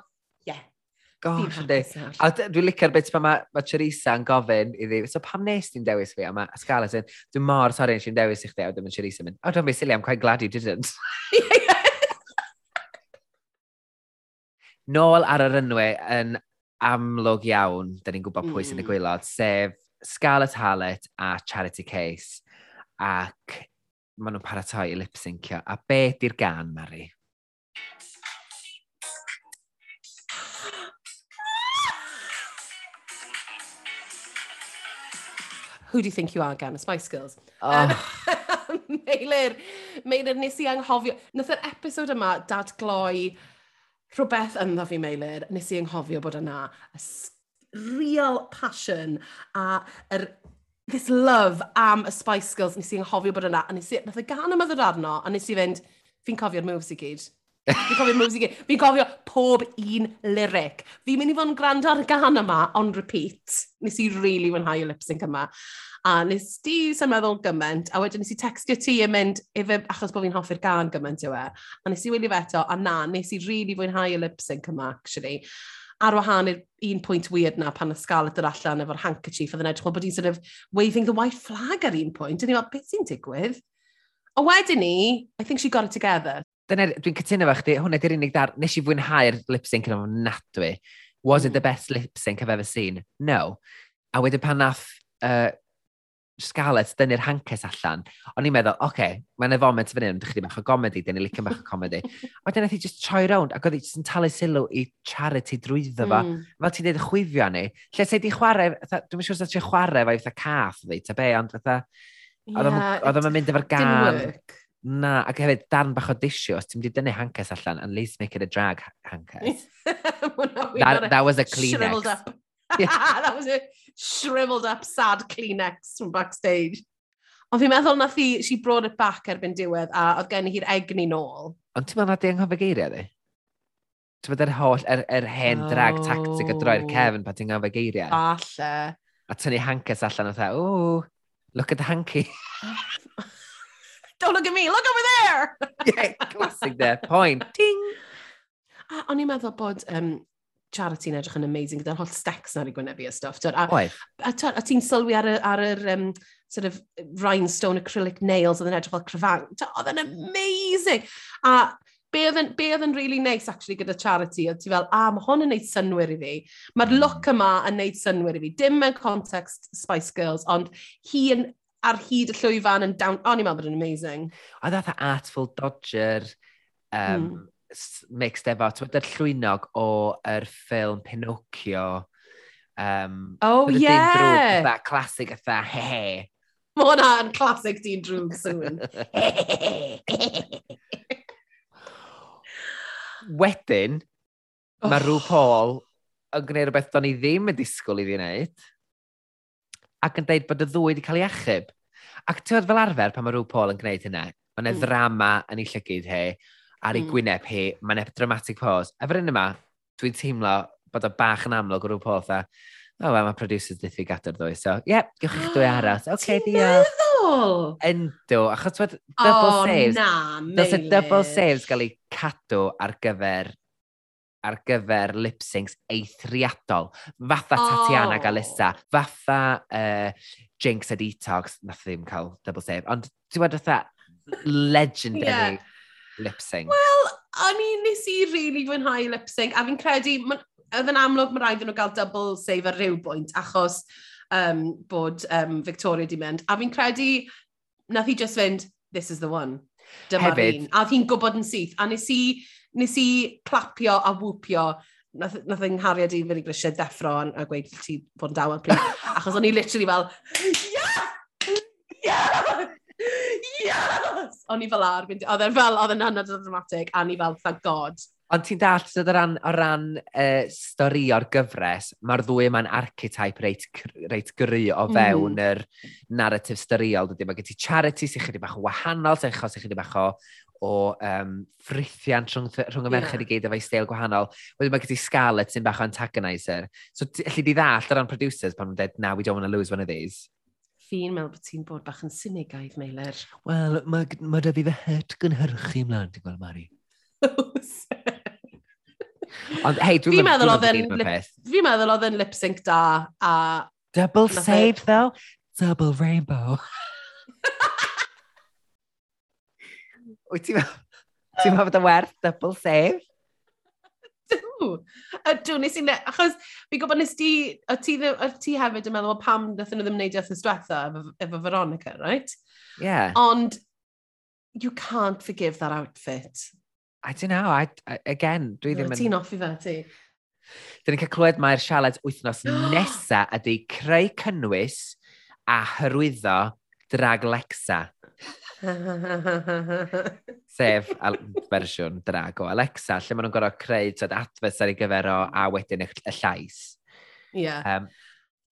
gosh, ynddi. A dwi'n licio'r bit pan mae ma Charissa yn gofyn iddi, so pam nes ti'n dewis fi? A mae Scarlett yn, dwi'n mor sori nes i'n dewis i chdi, a dwi'n mynd Charissa mynd, oh, don't be silly, I'm quite glad you didn't. Nôl ar yr ynwy yn amlwg iawn, da ni'n gwybod pwy sy'n mm. y gwylod, sef Scarlett Hallett a Charity Case. Ac maen nhw'n paratoi i lip-syncio. A be di'r gan, Mari? who do you think you are gan y Spice Girls? Oh. Um, Meilir, Meilir, nes i anghofio. Nath yr episod yma dadgloi rhywbeth ynddo fi, Meilir, nes i anghofio bod yna. Real passion a yr this love am y Spice Girls, nes i anghofio bod yna, a nes i, nath y gan yma ddod arno, a nes i fynd, fi'n cofio'r moves i gyd. Fi'n cofio moves i gyd. Fi'n cofio pob un lyric. Fi'n mynd i fod yn gwrando ar y gan yma on repeat. Nes i really wynhau y lip-sync yma. A nes di sy'n meddwl gymaint, a wedyn nes i textio ti yn mynd, efe, achos bod fi'n hoffi'r gan gymaint yw e. A nes i wylio fe eto, a na, nes i really fwynhau y lip-sync yma, actually ar wahan i'r un pwynt weird na pan y Scarlett yr allan efo'r handkerchief oedd yn edrych bod hi'n sort of waving the white flag ar un pwynt. Dyn ni'n meddwl, beth sy'n digwydd? A wedyn ni, I think she got it together dyna, Dwi'n cytuno fe chdi, hwnna di'r unig dar, nes i fwynhau'r lip sync yn ofnadwy. Was it the best lip sync I've ever seen? No. A wedyn pan nath uh, Scarlett dynnu'r hancus allan, o'n i'n meddwl, oce, okay, mae'n efomet fan hyn, dwi'n chi bach o gomedi, dyn ni licio bach o comedi. A wedyn nath i just troi rownd, ac oedd i just yn talu sylw i charity drwyddo fo. Mm. Fel ti'n dweud chwifio ni, lle sef di chwarae, dwi'n siŵr sef ti'n chwarae fe fatha cath, dwi, ta be, ond fatha, oedd yeah, o'n mynd efo'r gan. Na, ac hefyd dan bach o disio, os ti'n wedi dynnu hankes allan, at least make it a drag hancas. that, that was a Kleenex. Up. That was a shriveled up sad Kleenex from backstage. Ond fi'n meddwl nath hi, she brought it back erbyn diwedd, a oedd gen hi'r egni nôl. Ond ti'n meddwl na di anghofio geiriau, di? ti'n meddwl yr holl, yr, yr hen drag tactic o droi'r cefn pa ti'n anghofio geiriau. Falle. A tynnu hankes allan o dda, ooh, look at the hanky don't look at me, look over there! yeah, classic there, point, ting! A o'n i'n meddwl bod um, Charity'n edrych yn amazing gyda'r holl stecs na'r i gwynebu a stuff. Tod, a, Oed. a, a, a ti'n sylwi ar, y, ar yr um, sort of rhinestone acrylic nails oedd yn edrych fel cryfang. Oedd yn amazing! A be oedd yn, be oedd yn really nice actually gyda charity, oedd ti fel, a mae hwn yn neud synwyr i fi. Mae'r hmm. look yma yn neud synwyr i fi. Dim mewn context Spice Girls, ond hi yn ar hyd y llwyfan yn down... O'n i'n meddwl bod yn amazing. Oedd oedd Artful Dodger um, mm. mixed efo, ti'n meddwl llwynog o'r ffilm Pinocchio. Um, oh, yeah! Oedd classic oedd he-he. Mae hwnna yn classic Dean Drwg sŵn. Wedyn, oh. mae rhyw Paul yn gwneud rhywbeth do'n i ddim yn disgwyl i fi wneud ac yn dweud bod y ddwy wedi cael ei achub. Ac ti'n fel arfer pan mae rhyw Paul yn gwneud hynna, mae'n yna mm. ddrama yn ei llygydd hi, ar ei mm. gwyneb hi, mae'n e dramatic pause. Efo'r un yma, dwi'n teimlo bod o bach yn amlwg o rhyw Paul, dda, o, oh, well, mae producers diffyg gadw'r ddwy, so, ie, yep, gewch chi'ch dwy aros. Oce, okay, diolch. Yndw, achos wedi double oh, saves. O, na, meile. Dos y double saves gael ei cadw ar gyfer ar gyfer lip-syncs eithriadol. Fatha oh. Tatiana Galissa, fatha uh, Jinx a Detox, nath ddim cael double save. Ond ti'n wedi legendary yeah. lip-sync. Wel, o'n i nes i rili really fwynhau lip-sync, a fi'n credu, oedd yn amlwg mae rhaid nhw gael double save ar ryw bwynt, achos um, bod um, Victoria di mynd. A fi'n credu, nath i just fynd, this is the one. Dyma'r un. A oedd hi'n gwybod yn syth. A nes i nes i clapio a wwpio. Nath, nath yng nghariad i fyny grisiau deffro a gweud ti bod yn dawel plîs. Achos o'n i literally fel, yes! Yes! Yes! O'n i fel ar, oedd e'n fel, oedd e'n hynod o dramatic, a ni fel, thank god. Ond ti'n dall, o ran, o ran uh, stori o'r gyfres, mae'r ddwy yma'n archetype reit, reit gry o mm. fewn mm. yr narrative storiol. Dydy, mae gen ti charity sy'n chydig bach o wahanol, sy'n chydig bach o, o um, ffrithiant rhwng, rhwng y merched yeah. i gyd efo'i steil gwahanol. Wedyn mae gyda Scarlett sy'n bach o antagonizer. So, allu di ddall ar ran producers pan nhw'n dweud, now we don't want to lose one of these fi'n meddwl bod ti'n bod bach yn synigaidd, Meilir. Wel, mae ma, da fi fy het gynhyrchu ymlaen, ti'n gweld, Mari? Ond, hei, dwi'n meddwl oedd yn... Fi'n meddwl oedd yn lip sync da, a... Double e- save, though? Double rainbow. Wyt ti'n meddwl? Ti'n meddwl bod y werth double save? Dw. Dw, nes i... Ne, achos, fi gwybod nes ti... O ti, ddim, o ti hefyd yn meddwl, o pam nath nhw ddim wneud ethnos diwetha efo, efo Veronica, right? Yeah. Ond, you can't forgive that outfit. I don't know. I, I again, dwi ddim yn... Ti'n offi fe, ti? Dyn ni'n cael clywed mae'r sialed wythnos nesa ydy creu cynnwys a hyrwyddo drag Lexa. Sef fersiwn drag o Alexa, lle maen nhw'n gorfod creu tyd adfes ar ei gyfer o a wedyn y, y llais. Ie. Yeah. Um,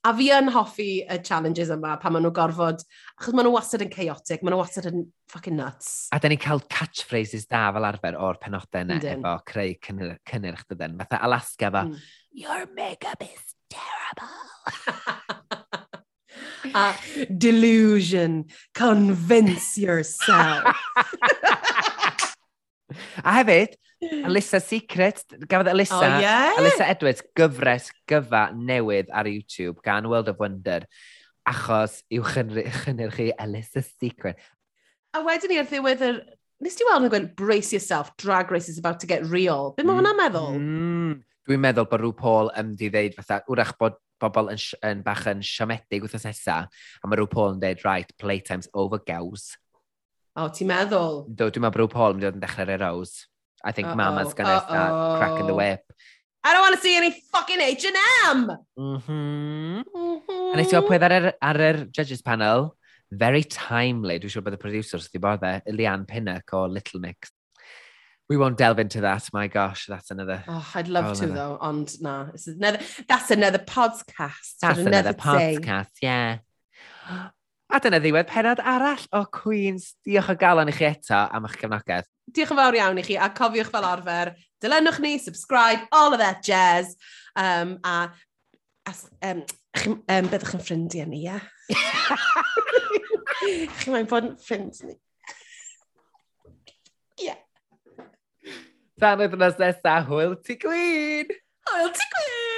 a fi yn hoffi y challenges yma pan maen nhw'n gorfod, achos maen nhw wastad yn chaotic, maen nhw wastad yn fucking nuts. A da ni'n cael catchphrases da fel arfer o'r penodau yna Dyn. efo creu cynnyrch dydyn. Fatha Alaska efo, mm. your mega is terrible. a delusion. Convince yourself. a hefyd, Alyssa Secret, gafodd Alyssa, oh, yeah. Alyssa Edwards gyfres gyfa newydd ar YouTube gan World of Wonder achos i'w chynhyrchu Alyssa Secret. A wedyn ni ar ddiwedd yr... Nes ti weld yn gwent, brace yourself, drag race is about to get real. Be mae mm. hwnna'n meddwl? Mm. Dwi'n meddwl bod rhyw Paul yn di ddeud fatha, wrach bod bobl yn, yn bach yn siomedig wrth nesa, a mae rhyw Paul yn dweud, right, playtime's over gaws. O, oh, ti'n meddwl? Do, dwi'n meddwl bod rhyw Paul yn dod yn dechrau dechrau'r eros. I think uh -oh, mama's gonna uh -oh. start cracking the whip. I don't want to see any fucking H&M! Mm-hmm. Mm-hmm. A nes i o pwydd ar yr, ar yr judges panel, very timely, dwi'n siŵr bod y producers wedi bod e, Ilian Pinnock o Little Mix, we won't delve into that. My gosh, that's another. Oh, I'd love to another. though, and nah, this is another. That's another podcast. That's another, another podcast. Yeah. A dyna ddiwedd penod arall o Queens. Diolch o galon i chi eto am eich cefnogaeth. Diolch yn fawr iawn i chi, a cofiwch fel arfer, dilynwch ni, subscribe, all of that jazz. Um, a as, um, chi, um, byddwch yn ffrindiau ni, ie? Yeah? chi mae'n bod yn ffrind ni. Tan oedd nes nesaf, hwyl ti gwyn! Hwyl ti gwyn!